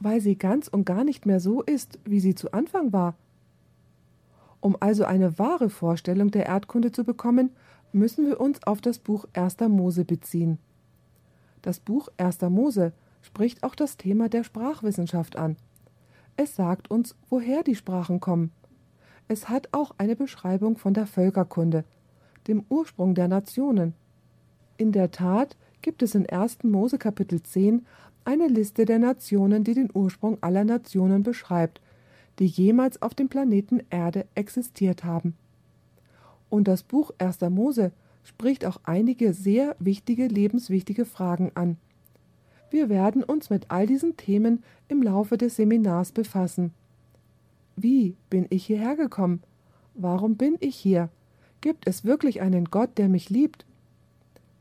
weil sie ganz und gar nicht mehr so ist, wie sie zu Anfang war. Um also eine wahre Vorstellung der Erdkunde zu bekommen, müssen wir uns auf das Buch 1. Mose beziehen. Das Buch 1. Mose spricht auch das Thema der Sprachwissenschaft an. Es sagt uns, woher die Sprachen kommen. Es hat auch eine Beschreibung von der Völkerkunde, dem Ursprung der Nationen. In der Tat gibt es in 1. Mose Kapitel 10 eine Liste der Nationen, die den Ursprung aller Nationen beschreibt, die jemals auf dem Planeten Erde existiert haben. Und das Buch 1. Mose spricht auch einige sehr wichtige, lebenswichtige Fragen an. Wir werden uns mit all diesen Themen im Laufe des Seminars befassen. Wie bin ich hierher gekommen? Warum bin ich hier? Gibt es wirklich einen Gott, der mich liebt?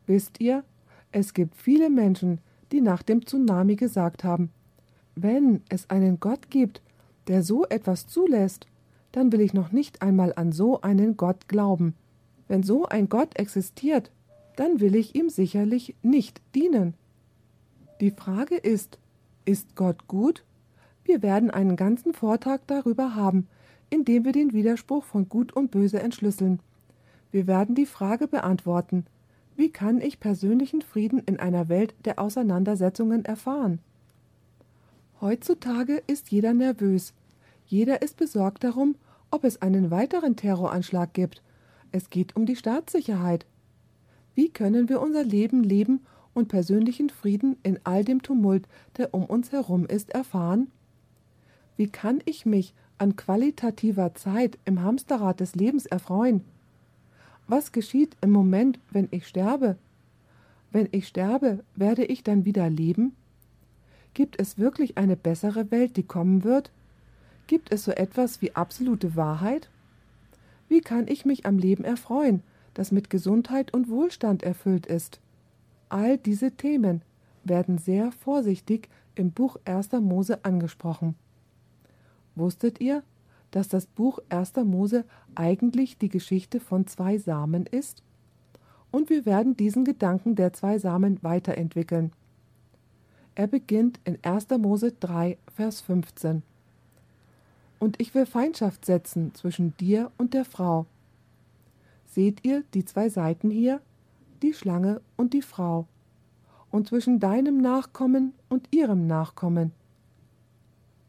Wisst ihr, es gibt viele Menschen, die nach dem Tsunami gesagt haben, wenn es einen Gott gibt, der so etwas zulässt, dann will ich noch nicht einmal an so einen Gott glauben. Wenn so ein Gott existiert, dann will ich ihm sicherlich nicht dienen. Die Frage ist, ist Gott gut? Wir werden einen ganzen Vortrag darüber haben, in dem wir den Widerspruch von Gut und Böse entschlüsseln. Wir werden die Frage beantworten, wie kann ich persönlichen Frieden in einer Welt der Auseinandersetzungen erfahren? Heutzutage ist jeder nervös. Jeder ist besorgt darum, ob es einen weiteren Terroranschlag gibt. Es geht um die Staatssicherheit. Wie können wir unser Leben leben und persönlichen Frieden in all dem Tumult, der um uns herum ist, erfahren? Wie kann ich mich an qualitativer Zeit im Hamsterrad des Lebens erfreuen? Was geschieht im Moment, wenn ich sterbe? Wenn ich sterbe, werde ich dann wieder leben? Gibt es wirklich eine bessere Welt, die kommen wird? Gibt es so etwas wie absolute Wahrheit? Wie kann ich mich am Leben erfreuen, das mit Gesundheit und Wohlstand erfüllt ist? All diese Themen werden sehr vorsichtig im Buch 1. Mose angesprochen. Wusstet ihr, dass das Buch 1. Mose eigentlich die Geschichte von zwei Samen ist? Und wir werden diesen Gedanken der zwei Samen weiterentwickeln. Er beginnt in 1. Mose 3, Vers 15. Und ich will Feindschaft setzen zwischen dir und der Frau. Seht ihr die zwei Seiten hier? Die Schlange und die Frau. Und zwischen deinem Nachkommen und ihrem Nachkommen.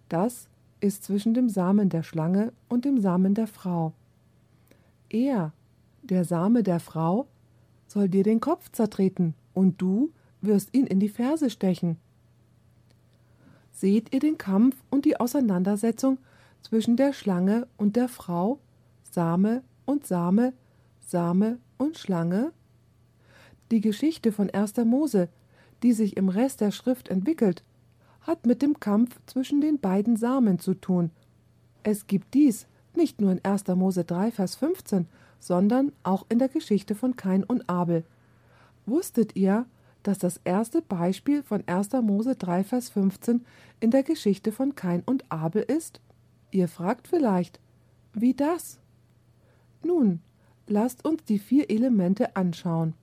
Das ist zwischen dem Samen der Schlange und dem Samen der Frau. Er, der Same der Frau, soll dir den Kopf zertreten, und du wirst ihn in die Ferse stechen. Seht ihr den Kampf und die Auseinandersetzung zwischen der Schlange und der Frau, Same und Same, Same und Schlange? Die Geschichte von 1. Mose, die sich im Rest der Schrift entwickelt, hat mit dem Kampf zwischen den beiden Samen zu tun. Es gibt dies nicht nur in 1. Mose 3, Vers 15, sondern auch in der Geschichte von Kain und Abel. Wusstet ihr, dass das erste Beispiel von 1. Mose 3, Vers 15 in der Geschichte von Kain und Abel ist? Ihr fragt vielleicht, wie das? Nun, lasst uns die vier Elemente anschauen.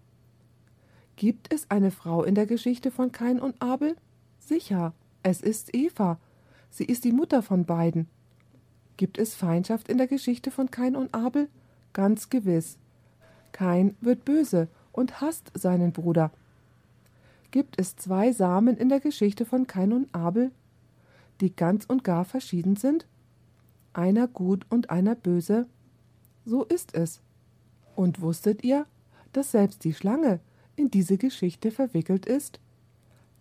Gibt es eine Frau in der Geschichte von Kain und Abel? Sicher, es ist Eva. Sie ist die Mutter von beiden. Gibt es Feindschaft in der Geschichte von Kain und Abel? Ganz gewiss. Kain wird böse und hasst seinen Bruder gibt es zwei Samen in der Geschichte von Kain und Abel, die ganz und gar verschieden sind? Einer gut und einer böse? So ist es. Und wusstet ihr, dass selbst die Schlange in diese Geschichte verwickelt ist?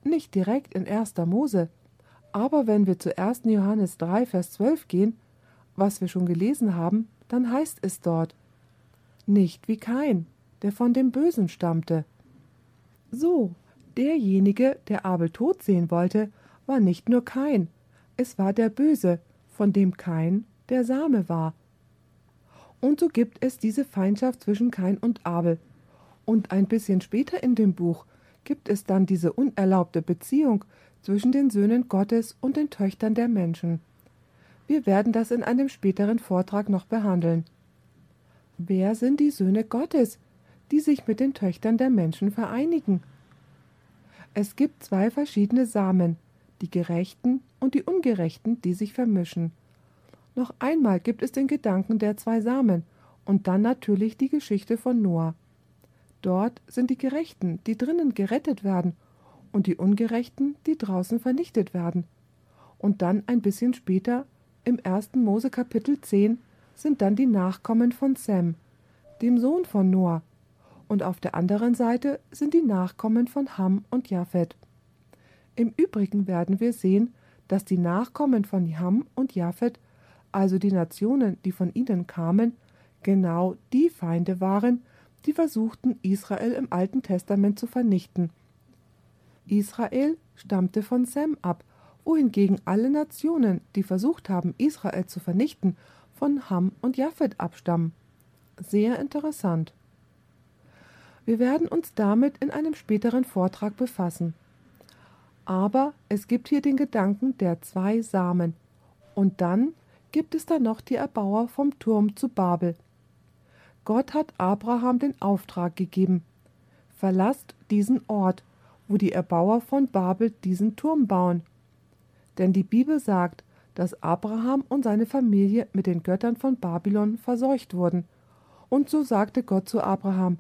Nicht direkt in 1. Mose, aber wenn wir zu 1. Johannes 3, Vers 12 gehen, was wir schon gelesen haben, dann heißt es dort, nicht wie Kain, der von dem Bösen stammte. So, Derjenige, der Abel tot sehen wollte, war nicht nur Kain, es war der Böse, von dem Kain der Same war. Und so gibt es diese Feindschaft zwischen Kain und Abel. Und ein bisschen später in dem Buch gibt es dann diese unerlaubte Beziehung zwischen den Söhnen Gottes und den Töchtern der Menschen. Wir werden das in einem späteren Vortrag noch behandeln. Wer sind die Söhne Gottes, die sich mit den Töchtern der Menschen vereinigen? Es gibt zwei verschiedene Samen, die Gerechten und die Ungerechten, die sich vermischen. Noch einmal gibt es den Gedanken der zwei Samen und dann natürlich die Geschichte von Noah. Dort sind die Gerechten, die drinnen gerettet werden, und die Ungerechten, die draußen vernichtet werden. Und dann ein bisschen später, im 1. Mose Kapitel 10, sind dann die Nachkommen von Sem, dem Sohn von Noah, und auf der anderen Seite sind die Nachkommen von Ham und Japhet. Im Übrigen werden wir sehen, dass die Nachkommen von Ham und Japhet, also die Nationen, die von ihnen kamen, genau die Feinde waren, die versuchten, Israel im Alten Testament zu vernichten. Israel stammte von Sem ab, wohingegen alle Nationen, die versucht haben, Israel zu vernichten, von Ham und Japhet abstammen. Sehr interessant. Wir werden uns damit in einem späteren Vortrag befassen. Aber es gibt hier den Gedanken der zwei Samen. Und dann gibt es da noch die Erbauer vom Turm zu Babel. Gott hat Abraham den Auftrag gegeben. Verlasst diesen Ort, wo die Erbauer von Babel diesen Turm bauen. Denn die Bibel sagt, dass Abraham und seine Familie mit den Göttern von Babylon verseucht wurden. Und so sagte Gott zu Abraham,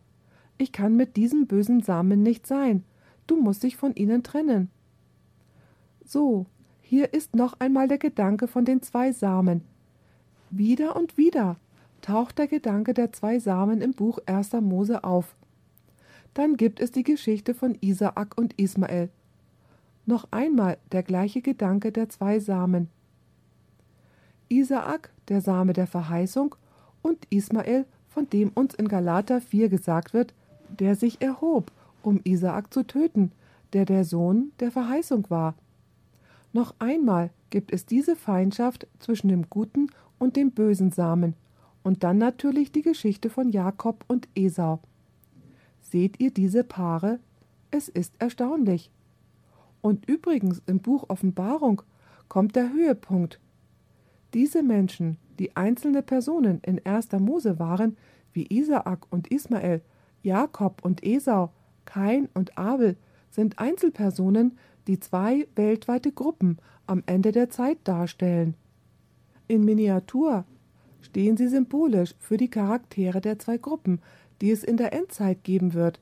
ich kann mit diesem bösen Samen nicht sein. Du musst dich von ihnen trennen. So, hier ist noch einmal der Gedanke von den zwei Samen. Wieder und wieder taucht der Gedanke der zwei Samen im Buch 1. Mose auf. Dann gibt es die Geschichte von Isaak und Ismael. Noch einmal der gleiche Gedanke der zwei Samen. Isaak, der Same der Verheißung, und Ismael, von dem uns in Galater 4 gesagt wird, der sich erhob, um Isaak zu töten, der der Sohn der Verheißung war. Noch einmal gibt es diese Feindschaft zwischen dem guten und dem bösen Samen, und dann natürlich die Geschichte von Jakob und Esau. Seht ihr diese Paare? Es ist erstaunlich. Und übrigens im Buch Offenbarung kommt der Höhepunkt. Diese Menschen, die einzelne Personen in erster Mose waren, wie Isaak und Ismael, Jakob und Esau, Kain und Abel, sind Einzelpersonen, die zwei weltweite Gruppen am Ende der Zeit darstellen. In Miniatur stehen sie symbolisch für die Charaktere der zwei Gruppen, die es in der Endzeit geben wird.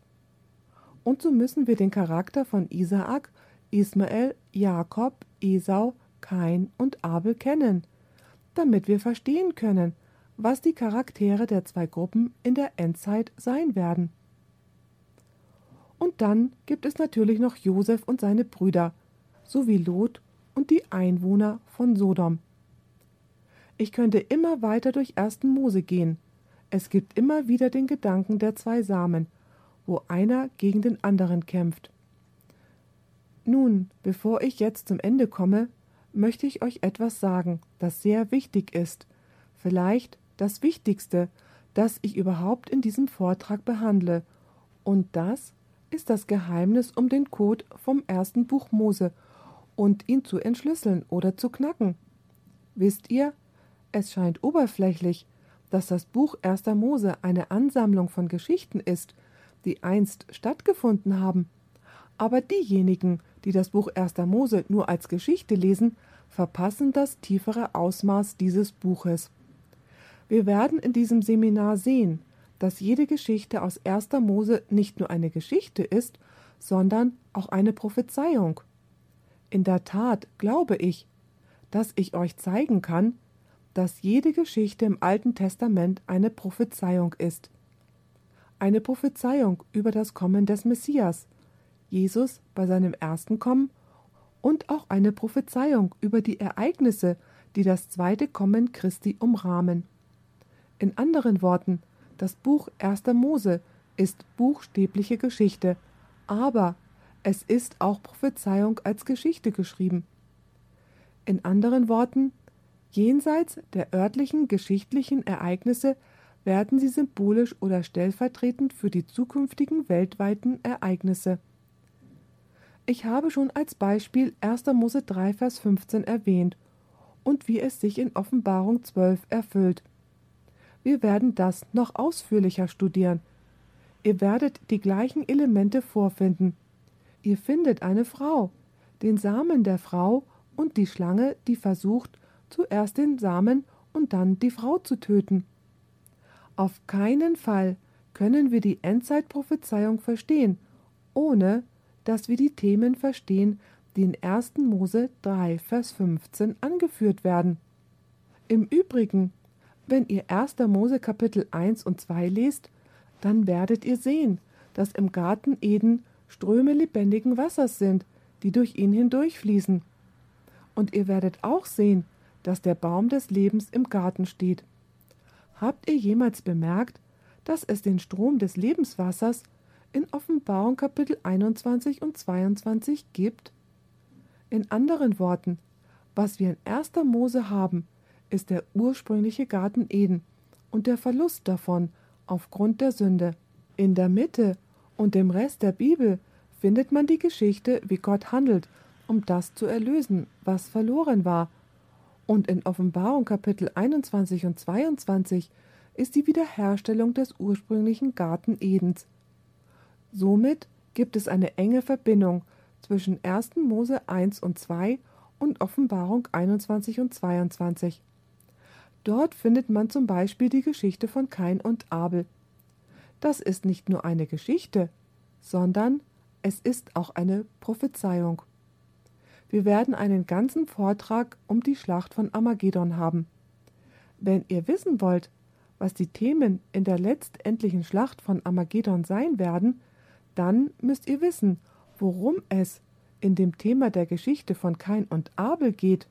Und so müssen wir den Charakter von Isaak, Ismael, Jakob, Esau, Kain und Abel kennen, damit wir verstehen können, was die Charaktere der zwei Gruppen in der Endzeit sein werden. Und dann gibt es natürlich noch Josef und seine Brüder, sowie Lot und die Einwohner von Sodom. Ich könnte immer weiter durch ersten Mose gehen. Es gibt immer wieder den Gedanken der zwei Samen, wo einer gegen den anderen kämpft. Nun, bevor ich jetzt zum Ende komme, möchte ich euch etwas sagen, das sehr wichtig ist, vielleicht das Wichtigste, das ich überhaupt in diesem Vortrag behandle, und das ist das Geheimnis um den Code vom ersten Buch Mose und ihn zu entschlüsseln oder zu knacken. Wisst ihr, es scheint oberflächlich, dass das Buch erster Mose eine Ansammlung von Geschichten ist, die einst stattgefunden haben. Aber diejenigen, die das Buch erster Mose nur als Geschichte lesen, verpassen das tiefere Ausmaß dieses Buches. Wir werden in diesem Seminar sehen, dass jede Geschichte aus erster Mose nicht nur eine Geschichte ist, sondern auch eine Prophezeiung. In der Tat glaube ich, dass ich euch zeigen kann, dass jede Geschichte im Alten Testament eine Prophezeiung ist. Eine Prophezeiung über das Kommen des Messias, Jesus bei seinem ersten Kommen und auch eine Prophezeiung über die Ereignisse, die das zweite Kommen Christi umrahmen. In anderen Worten, das Buch 1. Mose ist buchstäbliche Geschichte, aber es ist auch Prophezeiung als Geschichte geschrieben. In anderen Worten, jenseits der örtlichen geschichtlichen Ereignisse werden sie symbolisch oder stellvertretend für die zukünftigen weltweiten Ereignisse. Ich habe schon als Beispiel 1. Mose 3, Vers 15 erwähnt und wie es sich in Offenbarung 12 erfüllt. Wir werden das noch ausführlicher studieren. Ihr werdet die gleichen Elemente vorfinden. Ihr findet eine Frau, den Samen der Frau und die Schlange, die versucht, zuerst den Samen und dann die Frau zu töten. Auf keinen Fall können wir die Endzeitprophezeiung verstehen, ohne dass wir die Themen verstehen, die in 1. Mose 3, Vers 15 angeführt werden. Im Übrigen, wenn ihr 1. Mose Kapitel 1 und 2 lest, dann werdet ihr sehen, dass im Garten Eden Ströme lebendigen Wassers sind, die durch ihn hindurchfließen. Und ihr werdet auch sehen, dass der Baum des Lebens im Garten steht. Habt ihr jemals bemerkt, dass es den Strom des Lebenswassers in Offenbarung Kapitel 21 und 22 gibt? In anderen Worten, was wir in 1. Mose haben, ist der ursprüngliche Garten Eden und der Verlust davon aufgrund der Sünde. In der Mitte und dem Rest der Bibel findet man die Geschichte, wie Gott handelt, um das zu erlösen, was verloren war. Und in Offenbarung Kapitel 21 und 22 ist die Wiederherstellung des ursprünglichen Garten Edens. Somit gibt es eine enge Verbindung zwischen 1. Mose 1 und 2 und Offenbarung 21 und 22. Dort findet man zum Beispiel die Geschichte von Kain und Abel. Das ist nicht nur eine Geschichte, sondern es ist auch eine Prophezeiung. Wir werden einen ganzen Vortrag um die Schlacht von Armageddon haben. Wenn ihr wissen wollt, was die Themen in der letztendlichen Schlacht von Armageddon sein werden, dann müsst ihr wissen, worum es in dem Thema der Geschichte von Kain und Abel geht.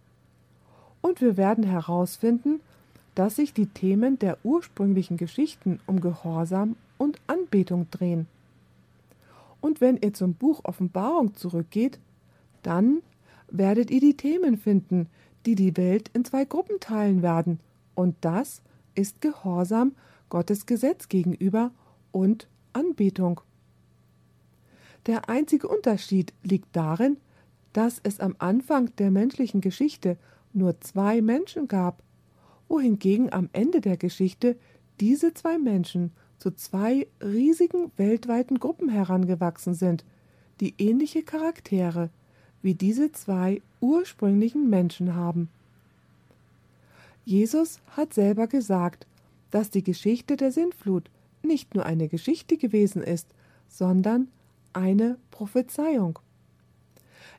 Und wir werden herausfinden, dass sich die Themen der ursprünglichen Geschichten um Gehorsam und Anbetung drehen. Und wenn ihr zum Buch Offenbarung zurückgeht, dann werdet ihr die Themen finden, die die Welt in zwei Gruppen teilen werden. Und das ist Gehorsam Gottes Gesetz gegenüber und Anbetung. Der einzige Unterschied liegt darin, dass es am Anfang der menschlichen Geschichte nur zwei Menschen gab, wohingegen am Ende der Geschichte diese zwei Menschen zu zwei riesigen weltweiten Gruppen herangewachsen sind, die ähnliche Charaktere wie diese zwei ursprünglichen Menschen haben. Jesus hat selber gesagt, dass die Geschichte der Sintflut nicht nur eine Geschichte gewesen ist, sondern eine Prophezeiung.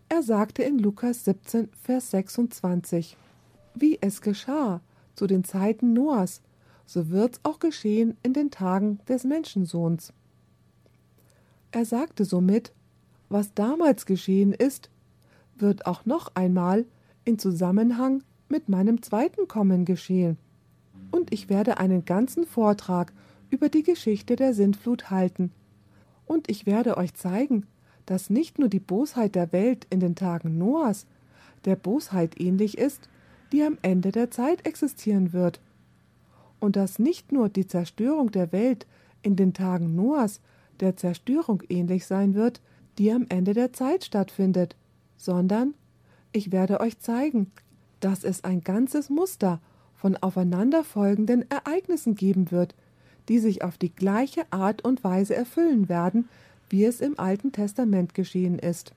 Er sagte in Lukas 17, Vers 26, Wie es geschah zu den Zeiten Noahs, so wird's auch geschehen in den Tagen des Menschensohns. Er sagte somit, was damals geschehen ist, wird auch noch einmal in Zusammenhang mit meinem zweiten Kommen geschehen. Und ich werde einen ganzen Vortrag über die Geschichte der Sintflut halten. Und ich werde euch zeigen, dass nicht nur die Bosheit der Welt in den Tagen Noahs der Bosheit ähnlich ist, die am Ende der Zeit existieren wird, und dass nicht nur die Zerstörung der Welt in den Tagen Noahs der Zerstörung ähnlich sein wird, die am Ende der Zeit stattfindet, sondern ich werde euch zeigen, dass es ein ganzes Muster von aufeinanderfolgenden Ereignissen geben wird, die sich auf die gleiche Art und Weise erfüllen werden, wie es im Alten Testament geschehen ist.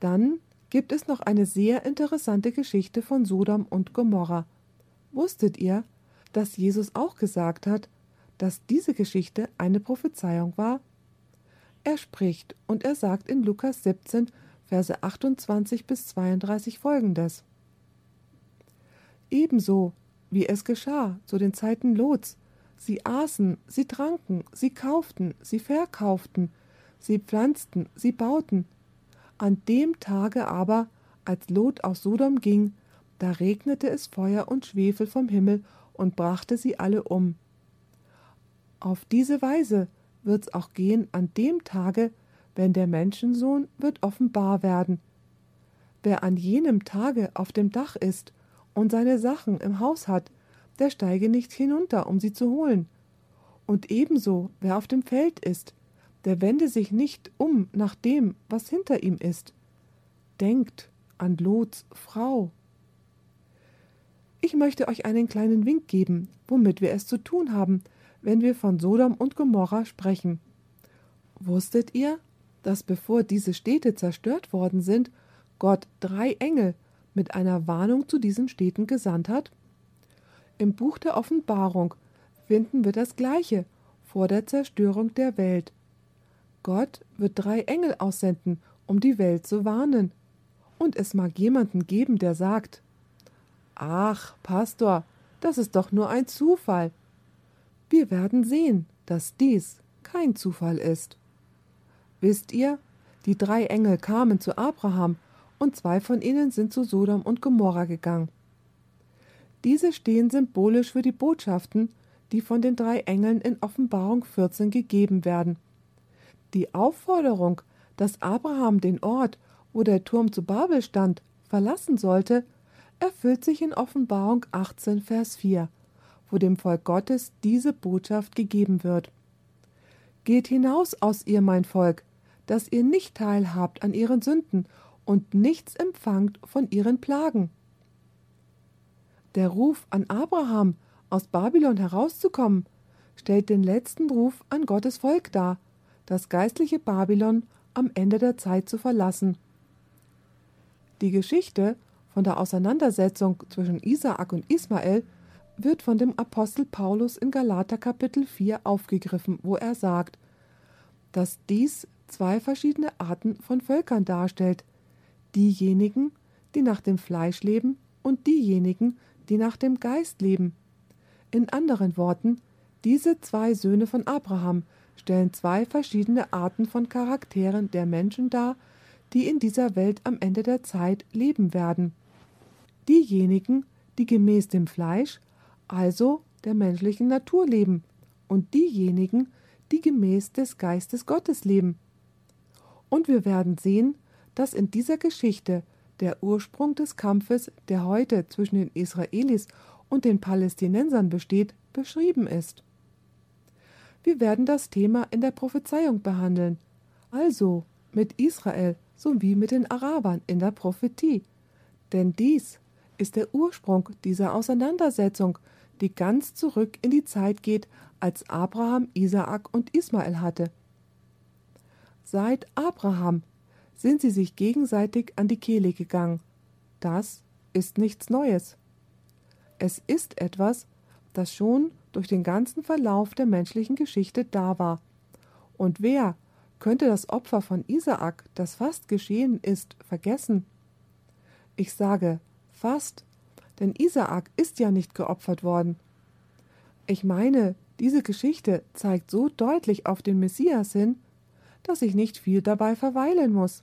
Dann gibt es noch eine sehr interessante Geschichte von Sodom und Gomorra. Wusstet ihr, dass Jesus auch gesagt hat, dass diese Geschichte eine Prophezeiung war? Er spricht und er sagt in Lukas 17, Verse 28 bis 32 folgendes: Ebenso wie es geschah zu den Zeiten Lots, sie aßen, sie tranken, sie kauften, sie verkauften, sie pflanzten, sie bauten. An dem Tage aber, als Lot aus Sodom ging, da regnete es Feuer und Schwefel vom Himmel und brachte sie alle um. Auf diese Weise wird's auch gehen an dem Tage, wenn der Menschensohn wird offenbar werden. Wer an jenem Tage auf dem Dach ist und seine Sachen im Haus hat, der steige nicht hinunter, um sie zu holen. Und ebenso, wer auf dem Feld ist, der wende sich nicht um nach dem, was hinter ihm ist. Denkt an Lots Frau. Ich möchte euch einen kleinen Wink geben, womit wir es zu tun haben, wenn wir von Sodom und Gomorra sprechen. Wusstet ihr, dass bevor diese Städte zerstört worden sind, Gott drei Engel mit einer Warnung zu diesen Städten gesandt hat? Im Buch der Offenbarung finden wir das Gleiche vor der Zerstörung der Welt. Gott wird drei Engel aussenden, um die Welt zu warnen. Und es mag jemanden geben, der sagt, Ach, Pastor, das ist doch nur ein Zufall. Wir werden sehen, dass dies kein Zufall ist. Wisst ihr, die drei Engel kamen zu Abraham, und zwei von ihnen sind zu Sodom und Gomorra gegangen. Diese stehen symbolisch für die Botschaften, die von den drei Engeln in Offenbarung 14 gegeben werden. Die Aufforderung, dass Abraham den Ort, wo der Turm zu Babel stand, verlassen sollte, erfüllt sich in Offenbarung 18, Vers 4, wo dem Volk Gottes diese Botschaft gegeben wird. Geht hinaus aus ihr, mein Volk, dass ihr nicht teilhabt an ihren Sünden und nichts empfangt von ihren Plagen. Der Ruf an Abraham, aus Babylon herauszukommen, stellt den letzten Ruf an Gottes Volk dar, das geistliche Babylon am Ende der Zeit zu verlassen. Die Geschichte von der Auseinandersetzung zwischen Isaak und Ismael wird von dem Apostel Paulus in Galater Kapitel 4 aufgegriffen, wo er sagt, dass dies zwei verschiedene Arten von Völkern darstellt, diejenigen, die nach dem Fleisch leben und diejenigen, die nach dem Geist leben. In anderen Worten, diese zwei Söhne von Abraham stellen zwei verschiedene Arten von Charakteren der Menschen dar, die in dieser Welt am Ende der Zeit leben werden. Diejenigen, die gemäß dem Fleisch, also der menschlichen Natur leben, und diejenigen, die gemäß des Geistes Gottes leben. Und wir werden sehen, dass in dieser Geschichte der Ursprung des Kampfes, der heute zwischen den Israelis und den Palästinensern besteht, beschrieben ist. Wir werden das Thema in der Prophezeiung behandeln, also mit Israel sowie mit den Arabern in der Prophetie. Denn dies ist der Ursprung dieser Auseinandersetzung, die ganz zurück in die Zeit geht, als Abraham, Isaak und Ismael hatte. Seit Abraham sind sie sich gegenseitig an die Kehle gegangen. Das ist nichts Neues. Es ist etwas, das schon durch den ganzen Verlauf der menschlichen Geschichte da war. Und wer könnte das Opfer von Isaak, das fast geschehen ist, vergessen? Ich sage fast, denn Isaak ist ja nicht geopfert worden. Ich meine, diese Geschichte zeigt so deutlich auf den Messias hin, dass ich nicht viel dabei verweilen muss.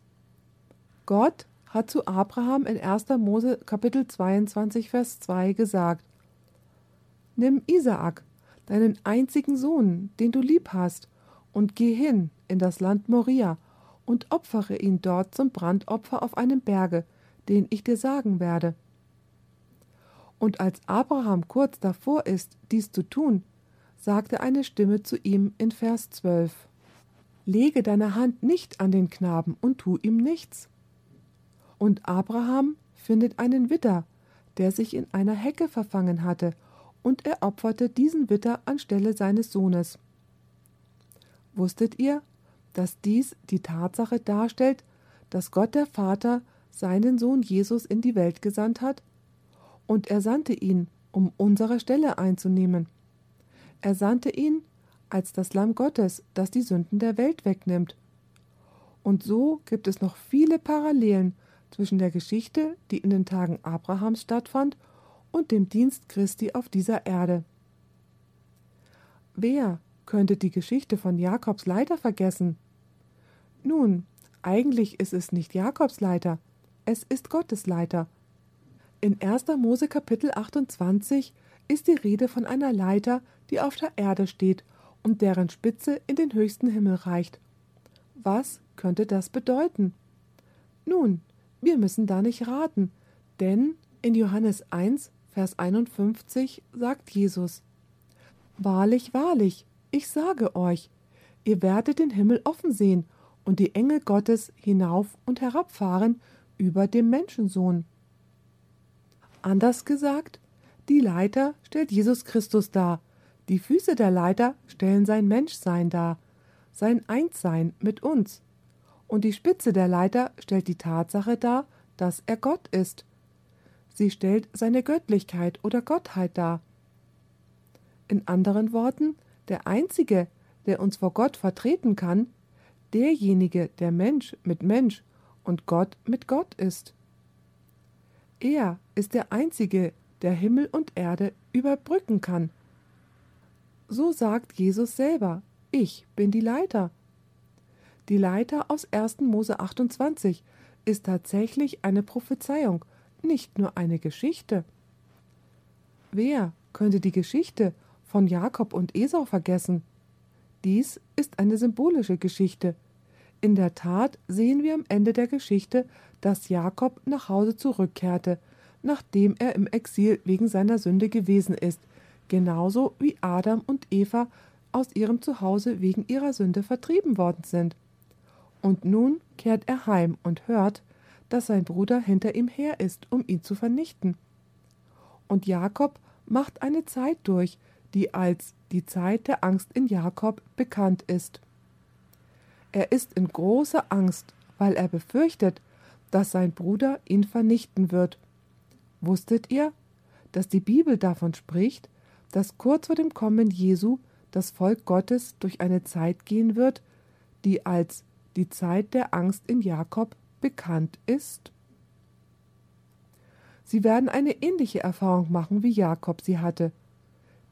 Gott hat zu Abraham in 1. Mose Kapitel 22 Vers 2 gesagt: Nimm Isaak, deinen einzigen Sohn, den du lieb hast, und geh hin in das Land Moria und opfere ihn dort zum Brandopfer auf einem Berge, den ich dir sagen werde. Und als Abraham kurz davor ist, dies zu tun, sagte eine Stimme zu ihm in Vers 12: Lege deine Hand nicht an den Knaben und tu ihm nichts. Und Abraham findet einen Witter, der sich in einer Hecke verfangen hatte, und er opferte diesen Witter anstelle seines Sohnes. Wusstet ihr, dass dies die Tatsache darstellt, dass Gott der Vater seinen Sohn Jesus in die Welt gesandt hat? Und er sandte ihn, um unsere Stelle einzunehmen. Er sandte ihn als das Lamm Gottes, das die Sünden der Welt wegnimmt. Und so gibt es noch viele Parallelen zwischen der Geschichte, die in den Tagen Abrahams stattfand, und dem Dienst Christi auf dieser Erde. Wer könnte die Geschichte von Jakobs Leiter vergessen? Nun, eigentlich ist es nicht Jakobs Leiter, es ist Gottes Leiter. In 1. Mose Kapitel 28 ist die Rede von einer Leiter, die auf der Erde steht und deren Spitze in den höchsten Himmel reicht. Was könnte das bedeuten? Nun, wir müssen da nicht raten, denn in Johannes 1, Vers 51 sagt Jesus: Wahrlich, wahrlich, ich sage euch, ihr werdet den Himmel offen sehen und die Engel Gottes hinauf und herabfahren über dem Menschensohn. Anders gesagt, die Leiter stellt Jesus Christus dar, die Füße der Leiter stellen sein Menschsein dar, sein Einssein mit uns und die Spitze der Leiter stellt die Tatsache dar, dass er Gott ist. Sie stellt seine Göttlichkeit oder Gottheit dar. In anderen Worten, der Einzige, der uns vor Gott vertreten kann, derjenige, der Mensch mit Mensch und Gott mit Gott ist. Er ist der Einzige, der Himmel und Erde überbrücken kann. So sagt Jesus selber, ich bin die Leiter. Die Leiter aus 1. Mose 28 ist tatsächlich eine Prophezeiung, nicht nur eine Geschichte. Wer könnte die Geschichte von Jakob und Esau vergessen? Dies ist eine symbolische Geschichte. In der Tat sehen wir am Ende der Geschichte, dass Jakob nach Hause zurückkehrte, nachdem er im Exil wegen seiner Sünde gewesen ist, genauso wie Adam und Eva aus ihrem Zuhause wegen ihrer Sünde vertrieben worden sind. Und nun kehrt er heim und hört, dass sein Bruder hinter ihm her ist, um ihn zu vernichten. Und Jakob macht eine Zeit durch, die als die Zeit der Angst in Jakob bekannt ist. Er ist in großer Angst, weil er befürchtet, dass sein Bruder ihn vernichten wird. Wusstet ihr, dass die Bibel davon spricht, dass kurz vor dem Kommen Jesu das Volk Gottes durch eine Zeit gehen wird, die als die Zeit der Angst in Jakob bekannt ist? Sie werden eine ähnliche Erfahrung machen, wie Jakob sie hatte.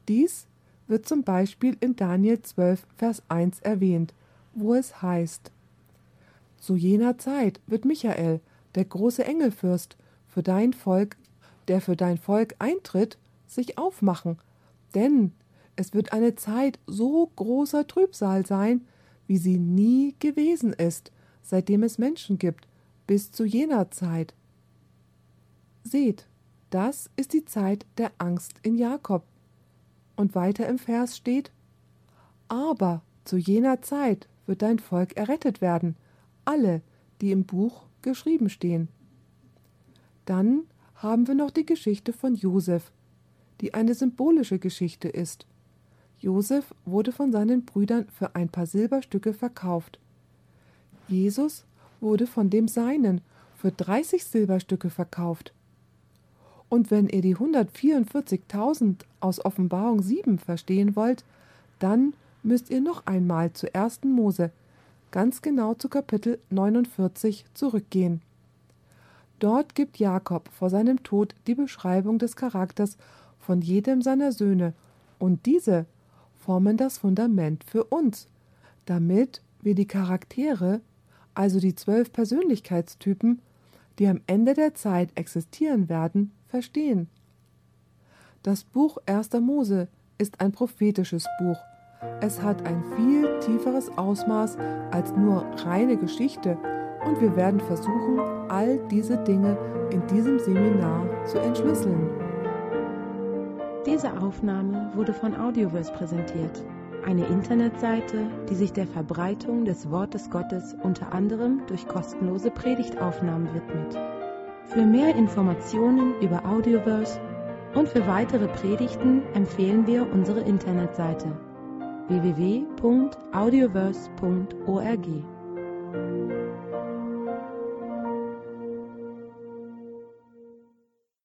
Dies wird zum Beispiel in Daniel 12, Vers 1 erwähnt, wo es heißt: Zu jener Zeit wird Michael, der große Engelfürst, für dein Volk, der für dein Volk eintritt, sich aufmachen, denn es wird eine Zeit so großer Trübsal sein, wie sie nie gewesen ist, seitdem es Menschen gibt, bis zu jener Zeit. Seht, das ist die Zeit der Angst in Jakob. Und weiter im Vers steht, aber zu jener Zeit wird dein Volk errettet werden, alle, die im Buch geschrieben stehen. Dann haben wir noch die Geschichte von Josef, die eine symbolische Geschichte ist. Josef wurde von seinen Brüdern für ein paar Silberstücke verkauft. Jesus wurde von dem Seinen für 30 Silberstücke verkauft. Und wenn ihr die 144.000 aus Offenbarung 7 verstehen wollt, dann müsst ihr noch einmal zu 1. Mose, ganz genau zu Kapitel 49 zurückgehen. Dort gibt Jakob vor seinem Tod die Beschreibung des Charakters von jedem seiner Söhne, und diese formen das Fundament für uns, damit wir die Charaktere, also die zwölf Persönlichkeitstypen, die am Ende der Zeit existieren werden, verstehen. Das Buch 1. Mose ist ein prophetisches Buch. Es hat ein viel tieferes Ausmaß als nur reine Geschichte und wir werden versuchen, all diese Dinge in diesem Seminar zu entschlüsseln. Diese Aufnahme wurde von Audioverse präsentiert, eine Internetseite, die sich der Verbreitung des Wortes Gottes unter anderem durch kostenlose Predigtaufnahmen widmet. Für mehr Informationen über Audioverse und für weitere Predigten empfehlen wir unsere Internetseite www.audioverse.org.